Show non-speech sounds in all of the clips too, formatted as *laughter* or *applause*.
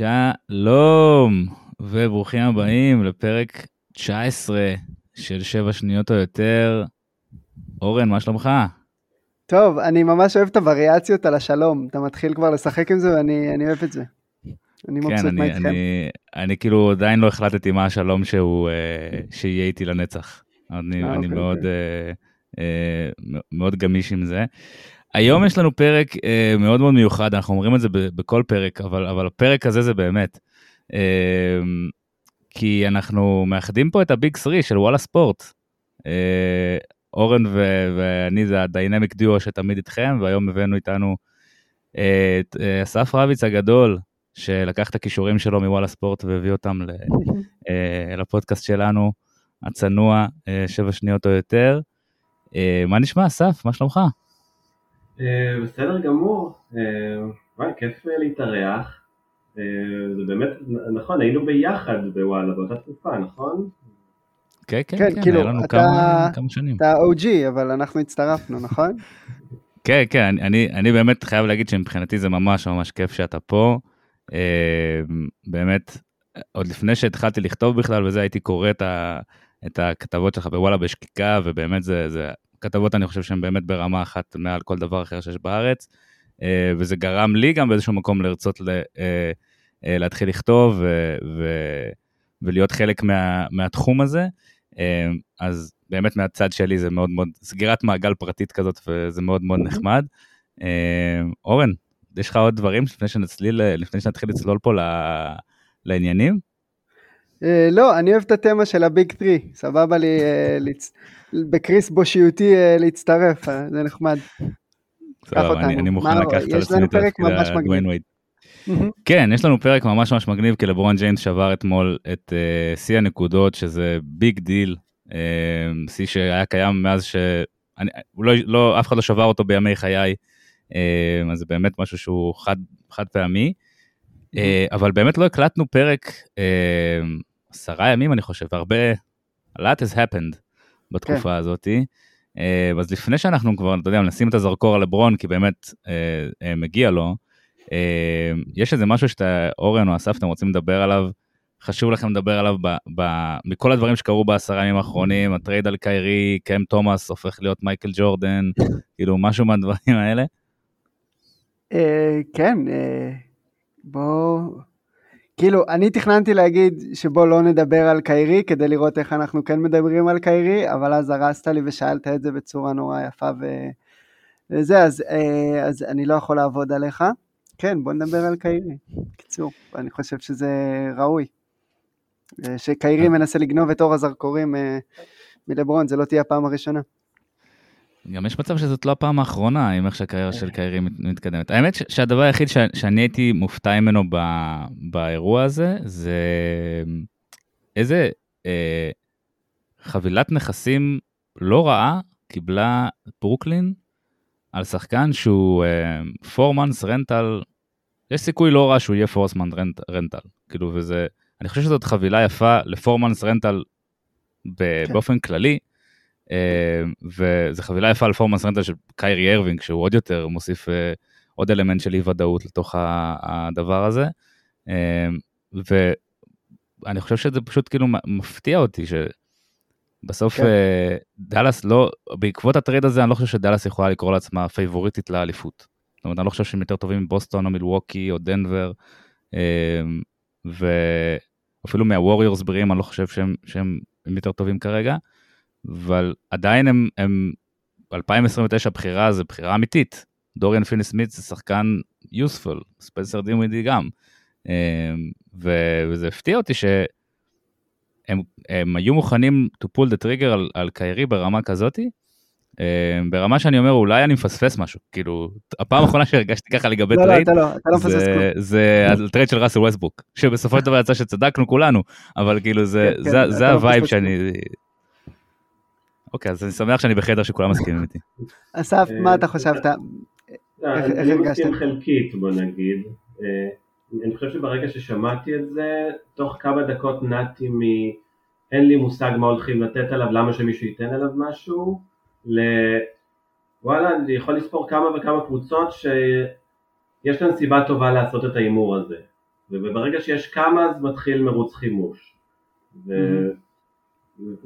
שלום, וברוכים הבאים לפרק 19 של 7 שניות או יותר. אורן, מה שלומך? טוב, אני ממש אוהב את הווריאציות על השלום. אתה מתחיל כבר לשחק עם זה ואני אוהב את זה. אני מבסוט כן, מה איתכם. אני, אני כאילו עדיין לא החלטתי מה השלום שהוא, אה, שיהיה איתי לנצח. אני, אה, אני אוקיי, מאוד, אוקיי. אה, אה, מאוד גמיש עם זה. היום יש לנו פרק אה, מאוד מאוד מיוחד, אנחנו אומרים את זה ב- בכל פרק, אבל, אבל הפרק הזה זה באמת. אה, כי אנחנו מאחדים פה את הביג 3 של וואלה ספורט. אה, אורן ו- ואני זה הדיינמיק דיו שתמיד איתכם, והיום הבאנו איתנו אה, את אה, אסף רביץ הגדול, שלקח את הכישורים שלו מוואלה ספורט והביא אותם ל- אה, לפודקאסט שלנו, הצנוע, אה, שבע שניות או יותר. אה, מה נשמע, אסף? מה שלומך? אה, בסדר גמור, אה, וואי, כיף אה, להתארח. זה באמת, נכון, היינו ביחד בוואלה באותה תקופה, נכון? כן, כן, כן, כן, כאילו, היה לנו אתה- כמה, כמה שנים. אתה OG, אבל אנחנו הצטרפנו, נכון? *laughs* כן, כן, אני, אני, אני באמת חייב להגיד שמבחינתי זה ממש ממש כיף שאתה פה. אה, באמת, עוד לפני שהתחלתי לכתוב בכלל וזה, הייתי קורא את, ה, את הכתבות שלך בוואלה בשקיקה, ובאמת זה, זה כתבות, אני חושב שהן באמת ברמה אחת מעל כל דבר אחר שיש בארץ, אה, וזה גרם לי גם באיזשהו מקום לרצות ל, אה, אה, להתחיל לכתוב ו, ו, ולהיות חלק מה, מהתחום הזה. אז באמת מהצד שלי זה מאוד מאוד סגירת מעגל פרטית כזאת וזה מאוד מאוד נחמד. אה, אורן, יש לך עוד דברים לפני שנצליל, לפני שנתחיל לצלול פה לעניינים? אה, לא, אני אוהב את ה theme של הביג 3, סבבה לי אה, בכריס בושיותי אה, להצטרף, זה נחמד. סבבה. אני, מוכן לקחת על עצמי את הדוויין. וייד. כן, יש לנו פרק ממש ממש מגניב, כי לברון ג'יימס שבר אתמול את שיא הנקודות, שזה big deal, שיא שהיה קיים מאז ש... אני, לא, לא, אף אחד לא שבר אותו בימי חיי, אז זה באמת משהו שהוא חד, חד פעמי. אבל באמת לא הקלטנו פרק עשרה ימים, אני חושב, הרבה, a lot has happened בתקופה הזאתי. אה, אז לפני שאנחנו כבר, אתה יודע, נשים את הזרקור על לברון, כי באמת אה, אה, מגיע לו, אה, יש איזה משהו שאתה, אורן או אסף, אתם רוצים לדבר עליו, חשוב לכם לדבר עליו ב, ב, מכל הדברים שקרו בעשרה ימים האחרונים, ה trade על קיירי, קאם תומאס הופך להיות מייקל ג'ורדן, *laughs* כאילו משהו מהדברים האלה. אה, כן, אה, בוא... כאילו, אני תכננתי להגיד שבוא לא נדבר על קיירי כדי לראות איך אנחנו כן מדברים על קיירי, אבל אז הרסת לי ושאלת את זה בצורה נורא יפה ו... וזה, אז, אה, אז אני לא יכול לעבוד עליך. כן, בוא נדבר על קיירי. קיצור, אני חושב שזה ראוי. אה, שקיירי מנסה לגנוב את אור הזרקורים אה, מלברון, זה לא תהיה הפעם הראשונה. גם יש מצב שזאת לא הפעם האחרונה עם איך שהקריירה של קיירי מת- מתקדמת. האמת ש- שהדבר היחיד ש- שאני הייתי מופתע ממנו ב- באירוע הזה, זה איזה אה, חבילת נכסים לא רעה קיבלה ברוקלין על שחקן שהוא 4 months rental, יש סיכוי לא רע שהוא יהיה 4 months rental, כאילו וזה, אני חושב שזאת חבילה יפה ל-4 months rental ב- כן. באופן כללי. אה, וזו חבילה יפה על performance rental של קיירי ארווינג, שהוא עוד יותר מוסיף אה, עוד אלמנט של אי ודאות לתוך הדבר הזה. אה, ואני חושב שזה פשוט כאילו מפתיע אותי שבסוף כן. דאלאס לא, בעקבות ה trade הזה אני לא חושב שדאלאס יכולה לקרוא לעצמה favorite־ית לאליפות. זאת אומרת, אני לא חושב שהם יותר טובים מבוסטון או מלווקי או דנבר, ואפילו מהווריורס בריאים אני לא חושב שהם, שהם הם יותר טובים כרגע. אבל עדיין הם, הם 2029 בחירה זה בחירה אמיתית. דוריאן פיני סמית זה שחקן יוספול, ספנסר דימוידי גם. אמ, וזה הפתיע אותי שהם הם היו מוכנים to pull the trigger על, על קיירי ברמה כזאתי, אמ, ברמה שאני אומר אולי אני מפספס משהו, כאילו הפעם האחרונה שהרגשתי ככה לגבי לא, לא, trade, אתה לא, אתה לא מפספס זה, כלום. זה ה trade של ראסל ווסטברוק, שבסופו של דבר יצא שצדקנו כולנו, אבל כאילו זה, כן, כן, זה, ה vibe שאני... אוקיי, אז אני שמח שאני בחדר שכולם מסכימים איתי. אסף, אה, מה אתה חשבת? לא, איך- אני הרגשת? מסכים חלקית בוא נגיד. אה, אני חושב שברגע ששמעתי את זה, תוך כמה דקות נעתי מ... אין לי מושג מה הולכים לתת עליו, למה שמישהו ייתן עליו משהו, ל... וואלה, אני יכול לספור כמה וכמה קבוצות שיש להן סיבה טובה לעשות את ההימור הזה. וברגע שיש כמה אז מתחיל מרוץ חימוש. ו... Mm-hmm.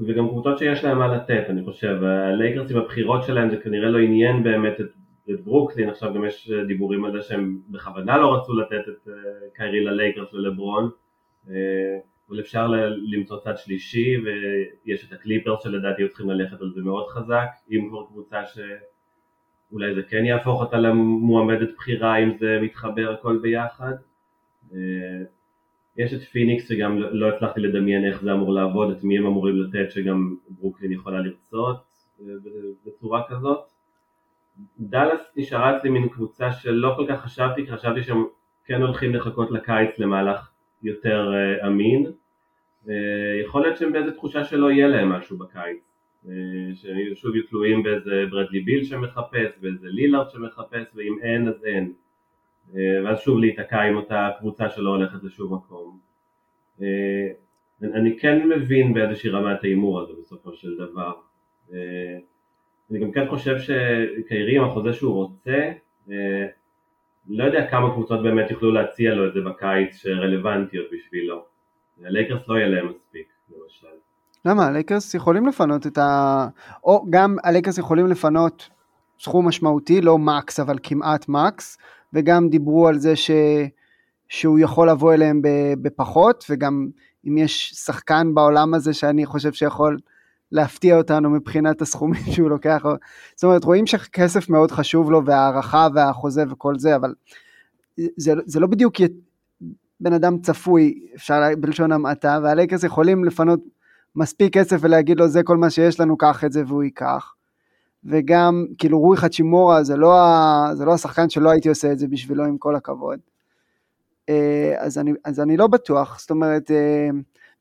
וגם קבוצות שיש להם מה לתת, אני חושב, הלייקרס עם הבחירות שלהם זה כנראה לא עניין באמת את, את ברוקלין, עכשיו גם יש דיבורים על זה שהם בכוונה לא רצו לתת את אה, קיירי ללייקרס ולברון, אה, אבל אפשר למצוא צד שלישי ויש את הקליפרס שלדעתי היו צריכים ללכת על זה מאוד חזק, אם כבר קבוצה שאולי זה כן יהפוך אותה למועמדת בכירה אם זה מתחבר הכל ביחד. אה, יש את פיניקס שגם לא הצלחתי לדמיין איך זה אמור לעבוד, את מי הם אמורים לתת שגם ברוקלין יכולה לרצות אה, בצורה כזאת. דאלאס נשארה אצלי מין קבוצה שלא כל כך חשבתי, כי חשבתי שהם כן הולכים לחכות לקיץ למהלך יותר uh, אמין. Uh, יכול להיות שהם באיזה תחושה שלא יהיה להם משהו בקיץ. שוב יהיו תלויים באיזה ברדלי ביל שמחפש, באיזה לילארד שמחפש, ואם אין אז אין. Uh, ואז שוב להיתקע עם אותה קבוצה שלא הולכת לשום מקום. Uh, אני כן מבין באיזושהי רמה את ההימור הזה בסופו של דבר. Uh, אני גם כן חושב שקיירי עם החוזה שהוא רוצה, לא יודע כמה קבוצות באמת יוכלו להציע לו את זה בקיץ שרלוונטיות בשבילו. הלייקרס לא יהיה להם מספיק, למשל. למה? הלייקרס יכולים לפנות את ה... או גם הלייקרס יכולים לפנות סכום משמעותי, לא max אבל כמעט max, וגם דיברו על זה ש... שהוא יכול לבוא אליהם בפחות, וגם אם יש שחקן בעולם הזה שאני חושב שיכול להפתיע אותנו מבחינת הסכומים שהוא לוקח. זאת אומרת, רואים שכסף מאוד חשוב לו והערכה והחוזה וכל זה, אבל זה, זה לא בדיוק בן אדם צפוי, אפשר בלשון המעטה, והלייקרס יכולים לפנות מספיק כסף ולהגיד לו זה כל מה שיש לנו, קח את זה והוא ייקח. וגם, כאילו רוי חצ'ימורה זה לא, זה לא השחקן שלא הייתי עושה את זה בשבילו עם כל הכבוד. אה, אז אני, אז אני לא בטוח, זאת אומרת, אה,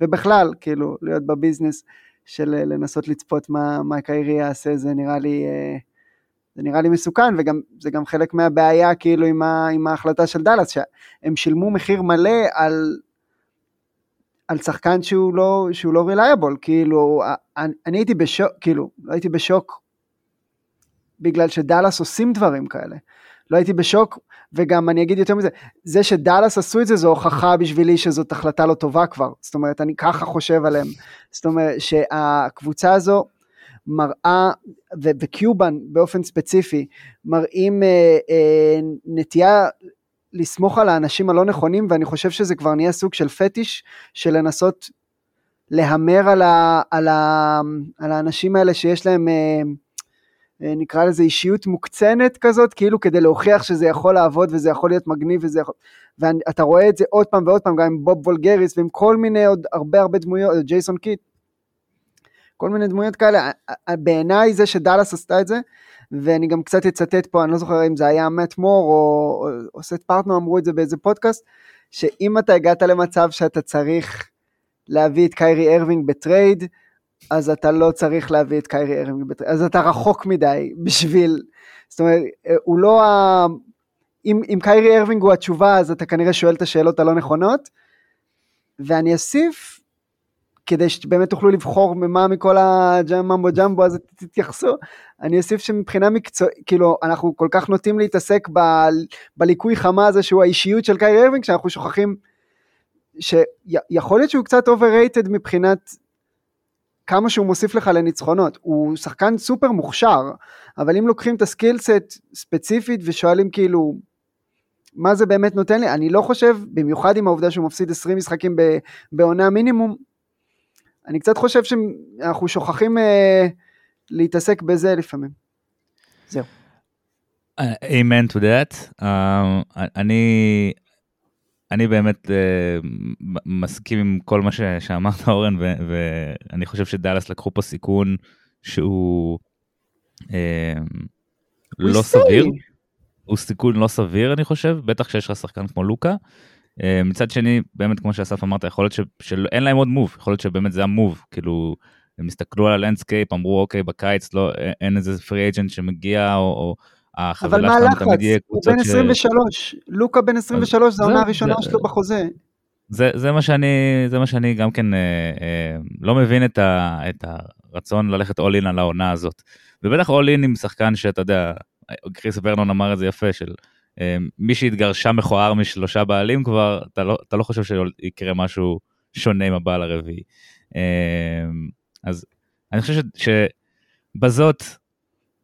ובכלל, כאילו, להיות בביזנס, של אה, לנסות לצפות מה, מה קיירי יעשה, זה נראה לי, זה נראה לי מסוכן, וגם זה גם חלק מהבעיה כאילו עם, ה, עם ההחלטה של דאלאס, שהם שילמו מחיר מלא על, על שחקן שהוא לא, שהוא לא reliable, כאילו, אני, אני הייתי בשוק, כאילו, לא הייתי בשוק בגלל שדאלאס עושים דברים כאלה. לא הייתי בשוק, וגם אני אגיד יותר מזה, זה שדאלאס עשו את זה זו הוכחה בשבילי שזאת החלטה לא טובה כבר, זאת אומרת אני ככה חושב עליהם, זאת אומרת שהקבוצה הזו מראה, וקיובן באופן ספציפי, מראים אה, אה, נטייה לסמוך על האנשים הלא נכונים, ואני חושב שזה כבר נהיה סוג של פטיש של לנסות להמר על, ה- על, ה- על האנשים האלה שיש להם אה, נקרא לזה אישיות מוקצנת כזאת, כאילו כדי להוכיח שזה יכול לעבוד וזה יכול להיות מגניב וזה יכול... ואתה רואה את זה עוד פעם ועוד פעם גם עם בוב וולגריס ועם כל מיני עוד הרבה הרבה דמויות, ג'ייסון קיד, כל מיני דמויות כאלה, בעיניי זה שדאלאס עשתה את זה, ואני גם קצת אצטט פה, אני לא זוכר אם זה היה מאט מור או, או סת' פארטנאו אמרו את זה באיזה פודקאסט, שאם אתה הגעת למצב שאתה צריך להביא את קיירי ארווינג ב trade, אז אתה לא צריך להביא את קיירי ארווינג, אז אתה רחוק מדי בשביל, זאת אומרת, הוא לא ה... אם, אם קיירי ארווינג הוא התשובה, אז אתה כנראה שואל את השאלות הלא נכונות, ואני אוסיף, כדי שבאמת תוכלו לבחור ממה מכל הג'מבו ג'מבו הזה תתייחסו, אני אוסיף שמבחינה מקצועית, כאילו, אנחנו כל כך נוטים להתעסק ב, בליקוי חמה הזה שהוא האישיות של קיירי ארווינג, שאנחנו שוכחים שיכול להיות שהוא קצת overrated מבחינת כמה שהוא מוסיף לך לניצחונות. הוא שחקן סופר מוכשר, אבל אם לוקחים את הסקילסט ספציפית ושואלים כאילו, מה זה באמת נותן לי? אני לא חושב, במיוחד עם העובדה שהוא מפסיד 20 משחקים בעונה מינימום, אני קצת חושב שאנחנו שוכחים אה, להתעסק בזה לפעמים. זהו. Amen to that. Uh, אני, אני באמת uh, מסכים עם כל מה ש, שאמרת *laughs* אורן ו, ואני חושב שדאלאס לקחו פה סיכון שהוא uh, לא סביר. הוא סיכון לא סביר אני חושב בטח כשיש לך שחקן כמו לוקה. Uh, מצד שני באמת כמו שאסף אמרת יכול להיות ש, שאין להם עוד move יכול להיות שבאמת זה ה move כאילו הם הסתכלו על ה landscape אמרו אוקיי בקיץ לא אין איזה free agent שמגיע או, או אבל מה הלחץ? הוא בן 23, לוקה בן 23, זו העונה הראשונה שלו בחוזה. זה, זה מה שאני זה מה שאני גם כן אה, אה, לא מבין את, ה, את הרצון ללכת אול אין על העונה הזאת ובטח אול אין עם שחקן שאתה יודע קריס ורנון אמר את זה יפה של מי שהתגרשה מכוער משלושה בעלים כבר, אתה לא, אתה לא חושב שיקרה משהו שונה עם הבעל הרביעי. אז אני חושב ש, שבזאת,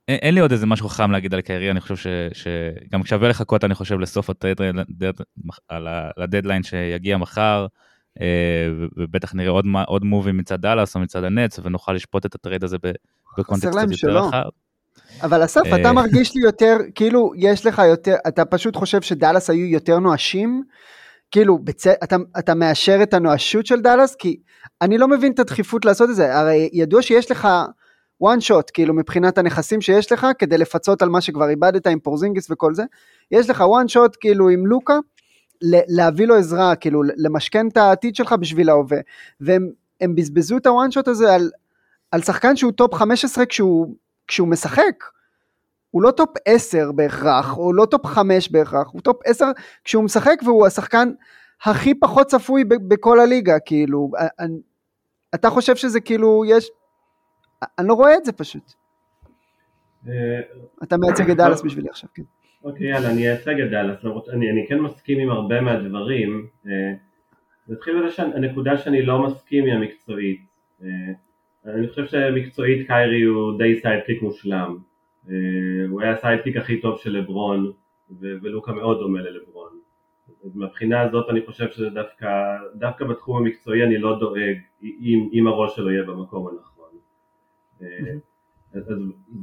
אין, אין לי עוד איזה משהו חכם להגיד על קיירי, אני חושב ש, שגם שווה לחכות, אני חושב, לסוף הדדליין שיגיע מחר. ובטח נראה עוד, עוד מובים מצד דאלאס או מצד הנטס, ונוכל לשפוט את הטרייד הזה בקונטקסט קצת יותר רחב. אבל אסף, אתה אה. מרגיש לי יותר, כאילו, יש לך יותר, אתה פשוט חושב שדאלאס היו יותר נואשים? כאילו, בצ... אתה, אתה מאשר את הנואשות של דאלאס? כי אני לא מבין את הדחיפות לעשות את זה, הרי ידוע שיש לך one shot, כאילו, מבחינת הנכסים שיש לך, כדי לפצות על מה שכבר איבדת עם פורזינגיס וכל זה, יש לך one shot, כאילו, עם לוקה, להביא לו עזרה, כאילו, למשכן את העתיד שלך בשביל ההווה, והם בזבזו את ה one shot הזה על, על שחקן שהוא טופ 15 כשהוא כשהוא משחק. הוא לא טופ 10 בהכרח, הוא לא טופ 5 בהכרח, הוא טופ 10 כשהוא משחק והוא השחקן הכי פחות צפוי בכל הליגה, כאילו, אני, אתה חושב שזה כאילו, יש, אני לא רואה את זה פשוט. אה, אתה מייצג את דאלאס בשבילי עכשיו, כן. אוקיי, יאללה, אני אייצג את דאלאס, אני, אני כן מסכים עם הרבה מהדברים. אה, נתחיל בזה שהנקודה שאני לא מסכים היא המקצועית. אה, אני חושב שמקצועית קיירי הוא די sidekick מושלם. הוא היה ה sidekick הכי טוב של לברון, ולוקה מאוד דומה ללברון. מהבחינה הזאת אני חושב שזה דווקא, דווקא בתחום המקצועי אני לא דואג אם, אם הראש שלו יהיה במקום הנכון. אז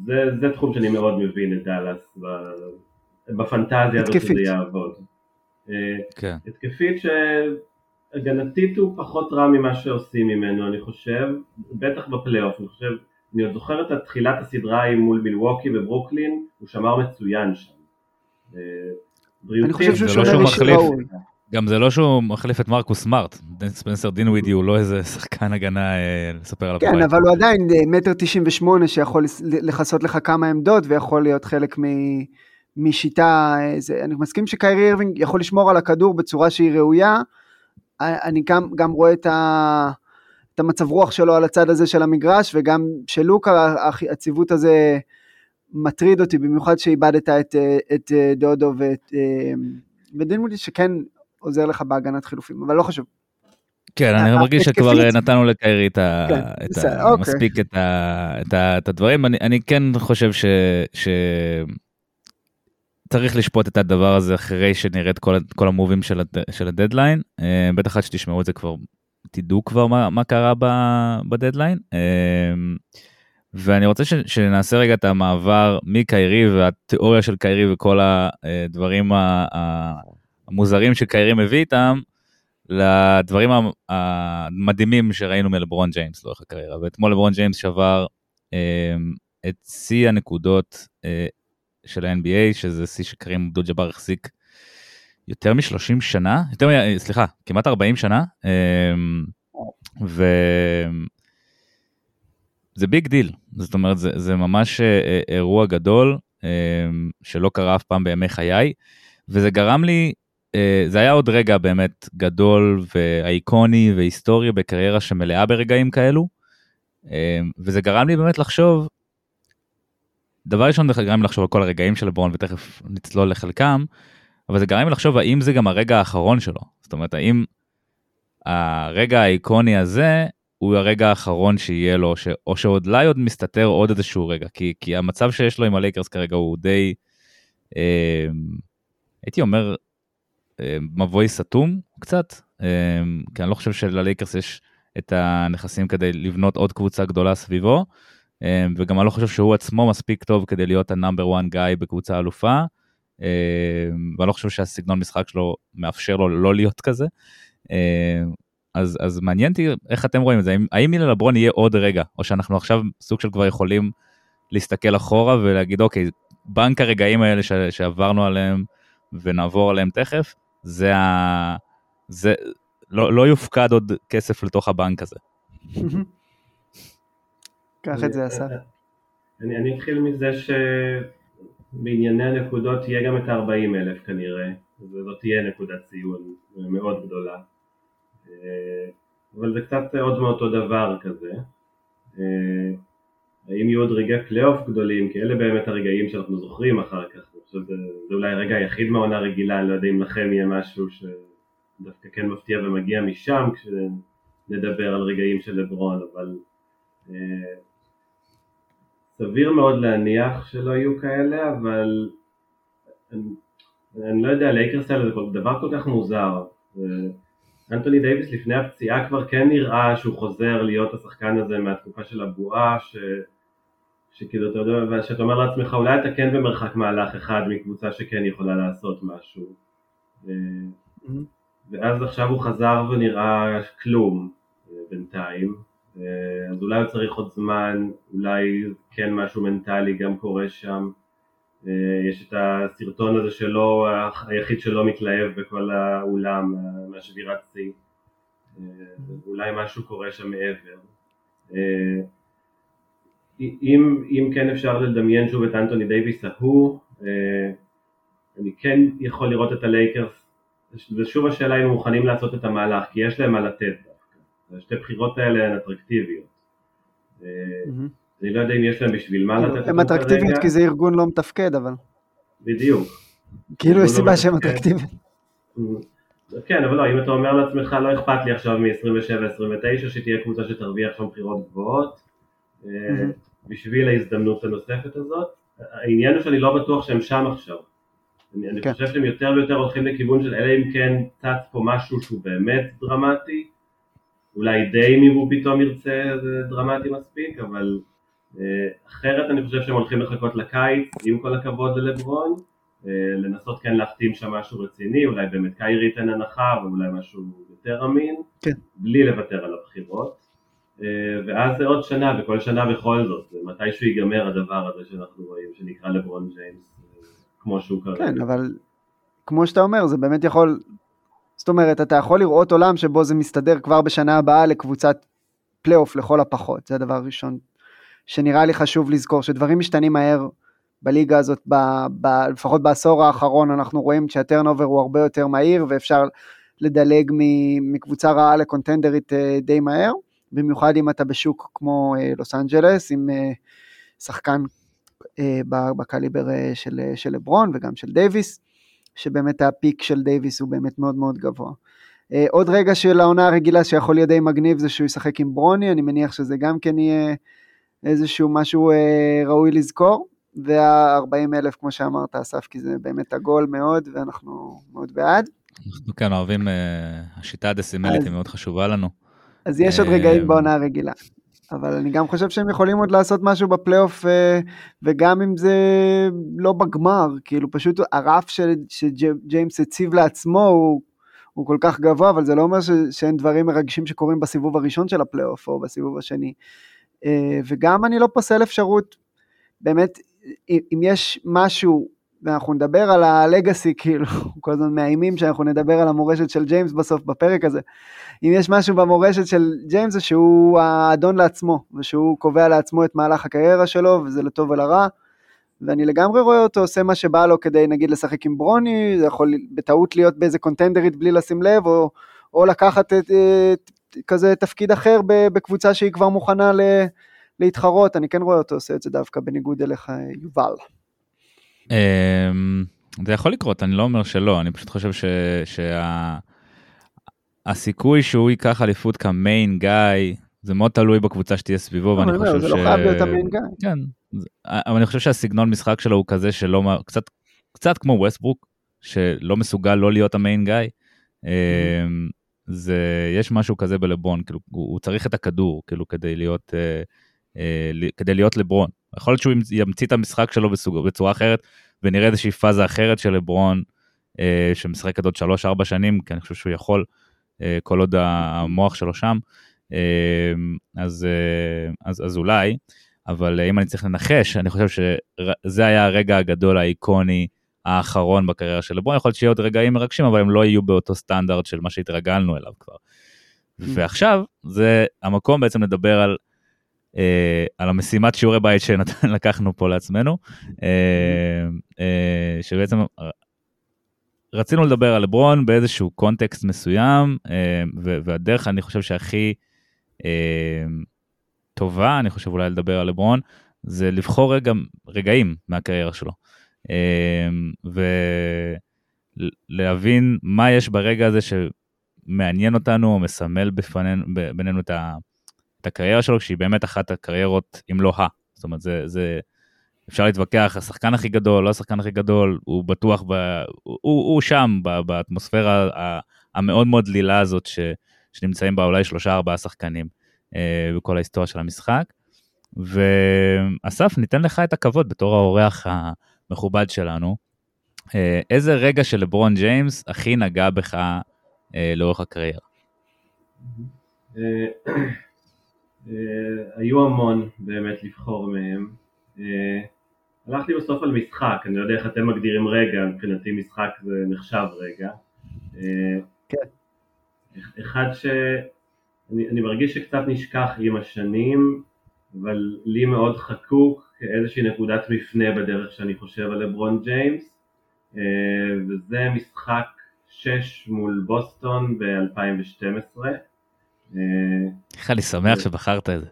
זה, זה תחום שאני מאוד מבין את דאלאס בפנטזיה הזאת שזה יעבוד. כן. התקפית הגנתית הוא פחות רע ממה שעושים ממנו אני חושב, בטח בפלייאוף, אני חושב, אני עוד זוכר את תחילת הסדרה עם מול מילווקי וברוקלין, הוא שמר מצוין שם. אה, אני חושב שהוא שומר ראוי. גם זה לא שהוא מחליף את מרקוס סמארט, ספנסר דינווידי הוא לא איזה שחקן הגנה אה, לספר עליו. כן, אבל הוא עדיין אה, מטר תשעים ושמונה שיכול לכסות לך כמה עמדות ויכול להיות חלק משיטה, אני מסכים שקיירי אירווינג יכול לשמור על הכדור בצורה שהיא ראויה, אני גם, גם רואה את, ה, את המצב רוח שלו על הצד הזה של המגרש, וגם שלוקה, הציוות הזה מטריד אותי, במיוחד שאיבדת את, את דודו ואת, ודינווידי שכן עוזר לך בהגנת חילופים, אבל לא חשוב. כן, אני מרגיש שכבר נתנו לקיירי את ה... כן, את ה... אוקיי. מספיק את, ה... את, ה... את הדברים. אני, אני כן חושב ש... ש... צריך לשפוט את הדבר הזה אחרי שנראה את כל, כל המובים של, הד, של הדדליין. אה, בטח עד שתשמעו את זה כבר, תדעו כבר מה, מה קרה ב, בדדליין. אה, ואני רוצה ש, שנעשה רגע את המעבר מקיירי והתיאוריה של קיירי וכל הדברים המוזרים שקיירי מביא איתם, לדברים המדהימים שראינו מלברון ג'יימס לאורך הקריירה. ואתמול לברון ג'יימס שבר אה, את שיא הנקודות של ה-NBA, שזה שיא שקרים אבדול ג'אבר החזיק יותר מ-30 שנה, יותר מ... סליחה, כמעט 40 שנה, אמ, ו... זה big deal, זאת אומרת, זה, זה ממש אה, אה, אירוע גדול אמ, שלא קרה אף פעם בימי חיי, וזה גרם לי, אה, זה היה עוד רגע באמת גדול ואייקוני והיסטורי בקריירה שמלאה ברגעים כאלו, אמ, וזה גרם לי באמת לחשוב דבר ראשון זה גרם לחשוב על כל הרגעים של לברון ותכף נצלול לחלקם, אבל זה גרם לחשוב האם זה גם הרגע האחרון שלו. זאת אומרת, האם הרגע האיקוני הזה הוא הרגע האחרון שיהיה לו, ש... או שאולי עוד מסתתר עוד איזשהו רגע, כי, כי המצב שיש לו עם הלייקרס כרגע הוא די, אה, הייתי אומר, אה, מבוי סתום קצת, אה, כי אני לא חושב שללייקרס יש את הנכסים כדי לבנות עוד קבוצה גדולה סביבו. אמ, וגם אני לא חושב שהוא עצמו מספיק טוב כדי להיות ה number 1 guy בקבוצה אלופה, ואני לא חושב שהסגנון משחק שלו מאפשר לו לא להיות כזה. אז, אז מעניין אותי איך אתם רואים את זה, האם, האם לברון יהיה עוד רגע, או שאנחנו עכשיו סוג של כבר יכולים להסתכל אחורה ולהגיד אוקיי, בנק הרגעים האלה ש, שעברנו עליהם ונעבור עליהם תכף, זה ה... זה... לא, לא יופקד עוד כסף לתוך הבנק הזה. קח את זה אסף. אני, אני אתחיל מזה שבענייני הנקודות יהיה גם את ה-40 אלף כנראה, וזאת תהיה נקודת ציון מאוד גדולה. אה, אבל זה קצת עוד מאותו דבר כזה. אה, האם יהיו עוד רגעי פלייאוף גדולים, כי אלה באמת הרגעים שאנחנו זוכרים אחר כך, חושב שזה אולי הרגע היחיד מהעונה רגילה, אני לא יודע אם לכם יהיה משהו שדווקא כן מפתיע ומגיע משם כשנדבר על רגעים של לברון, אבל אה, סביר מאוד להניח שלא יהיו כאלה, אבל אני, אני לא יודע, לייקרס האלה זה דבר כל כך מוזר. אנטוני דייוויס לפני הפציעה כבר כן נראה שהוא חוזר להיות השחקן הזה מהתקופה של הבועה, ש... שכאילו אתה יודע, שאתה אומר לעצמך אולי אתה כן במרחק מהלך אחד מקבוצה שכן יכולה לעשות משהו. ואז עכשיו הוא חזר ונראה כלום אה, בינתיים, אה, אז אולי הוא צריך עוד זמן, אולי כן משהו מנטלי גם קורה שם. אה, יש את הסרטון הזה שלו, היחיד שלא מתלהב בכל האולם מהשבירת שיא. אולי משהו קורה שם מעבר. אם, אם כן אפשר לדמיין שוב את אנטוני דייוויס ההוא, אני כן יכול לראות את הלייקרס, ושוב השאלה אם הם מוכנים לעשות את המהלך, כי יש להם מה לתת. השתי בחירות האלה הן אטרקטיביות. אני לא יודע אם יש להם בשביל מה לתת אותם כרגע. הן אטרקטיביות כי זה ארגון לא מתפקד אבל. בדיוק. כאילו יש סיבה שהם אטרקטיביים. כן, אבל לא, אם אתה אומר לעצמך לא אכפת לי עכשיו מ-27-29 שתהיה קבוצה שתרוויח שם בחירות גבוהות בשביל ההזדמנות הנוספת הזאת. העניין הוא שאני לא בטוח שהם שם עכשיו. אני, כן. חושב שהם יותר ויותר הולכים לכיוון של אלא אם כן צץ פה משהו שהוא באמת דרמטי, אולי די אם הוא פתאום ירצה זה דרמטי מספיק, אבל אה, אחרת אני חושב שהם הולכים לחכות לקיץ, עם כל הכבוד ללברון, אה, לנסות כן להחתים שם משהו רציני, אולי באמת קיירי ייתן הנחה, אבל אולי משהו יותר אמין, כן. בלי לוותר על הבחירות. אה, ואז זה עוד שנה, וכל שנה בכל זאת, מתישהו ייגמר הדבר הזה שאנחנו רואים, שנקרא לברון ג'יימס, כמו שהוא כרגע. כן, אבל כמו שאתה אומר, זה באמת יכול זאת אומרת, אתה יכול לראות עולם שבו זה מסתדר כבר בשנה הבאה לקבוצת פלייאוף לכל הפחות, זה הדבר הראשון שנראה לי חשוב לזכור, שדברים משתנים מהר בליגה הזאת, ב, ב, לפחות בעשור האחרון אנחנו רואים שה turnover הוא הרבה יותר מהיר ואפשר לדלג מקבוצה רעה לקונטנדרית אה, די מהר, במיוחד אם אתה בשוק כמו אה, לוס אנג'לס, עם אה, שחקן בקליבר של, של לברון וגם של דייוויס. שבאמת ה peak של דייוויס הוא באמת מאוד מאוד גבוה. Uh, עוד רגע של העונה הרגילה שיכול להיות די מגניב זה שהוא ישחק עם ברוני, אני מניח שזה גם כן יהיה איזשהו משהו uh, ראוי לזכור. וה-40 אלף כמו שאמרת אסף, כי זה באמת עגול מאוד ואנחנו מאוד בעד. אנחנו כן אוהבים, uh, השיטה הדסימלית היא מאוד חשובה לנו. אז יש עוד רגעים בעונה הרגילה. אבל אני גם חושב שהם יכולים עוד לעשות משהו בפלייאוף, אה, וגם אם זה לא בגמר, כאילו פשוט הרף שג'יימס הציב לעצמו הוא, הוא כל כך גבוה, אבל זה לא אומר ש, שאין דברים מרגשים שקורים בסיבוב הראשון של הפלייאוף או בסיבוב השני. אה, וגם אני לא פוסל אפשרות, באמת, אם יש משהו ואנחנו נדבר על ה legacy, כאילו, *laughs* כל הזמן מאיימים שאנחנו נדבר על המורשת של ג'יימס בסוף בפרק הזה. אם יש משהו במורשת של ג'יימס זה שהוא האדון לעצמו, ושהוא קובע לעצמו את מהלך הקריירה שלו, וזה לטוב ולרע. ואני לגמרי רואה אותו עושה מה שבא לו כדי נגיד לשחק עם ברוני, זה יכול בטעות להיות באיזה קונטנדרית בלי לשים לב, או, או לקחת את, את, כזה תפקיד אחר בקבוצה שהיא כבר מוכנה ל, להתחרות, אני כן רואה אותו עושה את זה דווקא בניגוד אליך יובל. אמ, זה יכול לקרות, אני לא אומר שלא, אני פשוט חושב שהסיכוי שהוא ייקח אליפות כמיין גיא, זה מאוד תלוי בקבוצה שתהיה סביבו, ואני חושב ש... זה לא חייב להיות המיין גיא. כן, אבל אני חושב שהסגנון משחק שלו הוא כזה שלא, קצת, קצת כמו ווסטברוק, שלא מסוגל לא להיות המיין גיא. אמ, זה, יש משהו כזה בלברון, כאילו, הוא, הוא צריך את הכדור, כאילו, כדי להיות, אה, אה, כדי להיות לברון. יכול להיות שהוא ימציא את המשחק שלו בסוג, בצורה אחרת, ונראה איזושהי פאזה אחרת של לברון, אה, שמשחקת עוד 3-4 שנים, כי אני חושב שהוא יכול, אה, כל עוד המוח שלו שם, אה, אז, אה, אז, אז אולי, אבל אם אני צריך לנחש, אני חושב שזה היה הרגע הגדול האיקוני האחרון בקריירה של לברון, יכול להיות שיהיו עוד רגעים מרגשים, אבל הם לא יהיו באותו סטנדרט של מה שהתרגלנו אליו כבר. Mm. ועכשיו זה המקום בעצם לדבר על אה, על המשימת שיעורי בית שלקחנו *laughs* פה לעצמנו, אה, אה, שבעצם רצינו לדבר על לברון באיזשהו קונטקסט מסוים, והדרך אני חושב שהכי טובה, אני חושב אולי לדבר על לברון, זה לבחור רגע, רגעים מהקריירה שלו. ולהבין מה יש ברגע הזה שמעניין אותנו או מסמל בפנינו, בינינו את, ה, את הקריירה שלו, שהיא באמת אחת הקריירות, אם לא ה. זאת אומרת, זה, זה אפשר להתווכח, השחקן הכי גדול, לא השחקן הכי גדול, הוא בטוח, ב, הוא, הוא שם, באטמוספירה המאוד מאוד דלילה הזאת ש, שנמצאים בה אולי שלושה ארבעה שחקנים אה, בכל ההיסטוריה של המשחק. ואסף, ניתן לך את הכבוד בתור האורח המכובד שלנו. אה, איזה רגע של לברון ג'יימס הכי נגע בך אה, לאורך הקריירה? אה, היו המון באמת לבחור מהם. הלכתי בסוף על משחק, אני לא יודע איך אתם מגדירים רגע, מבחינתי משחק זה נחשב רגע. כן. אחד שאני מרגיש שקצת נשכח עם השנים, אבל לי מאוד חקוק כאיזושהי נקודת מפנה בדרך שאני חושב על לברון ג'יימס, וזה משחק 6 מול בוסטון ב-2012. איך אני שמח שבחרת את זה.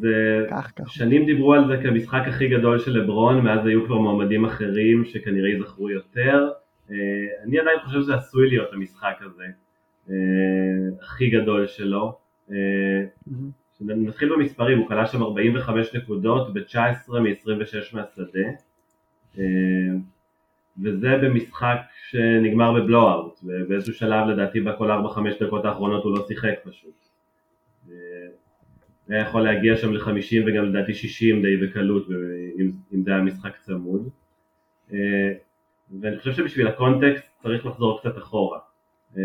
זה, שנים דיברו על זה כמשחק הכי גדול של לברון, מאז היו כבר מועמדים אחרים שכנראה יזכרו יותר. אה, אני עדיין חושב שזה עשוי להיות המשחק הזה, אה, הכי גדול שלו. אה, נתחיל במספרים, הוא כלל שם 45 נקודות ב-19 מ-26 מהשדה, וזה במשחק שנגמר בבלואאוט, ובאיזשהו שלב לדעתי בכל 4-5 דקות האחרונות הוא לא שיחק פשוט. היה יכול להגיע שם ל-50 וגם לדעתי 60 די בקלות אם, זה היה משחק צמוד. אה, ואני חושב שבשביל הקונטקסט צריך לחזור קצת אחורה. אה,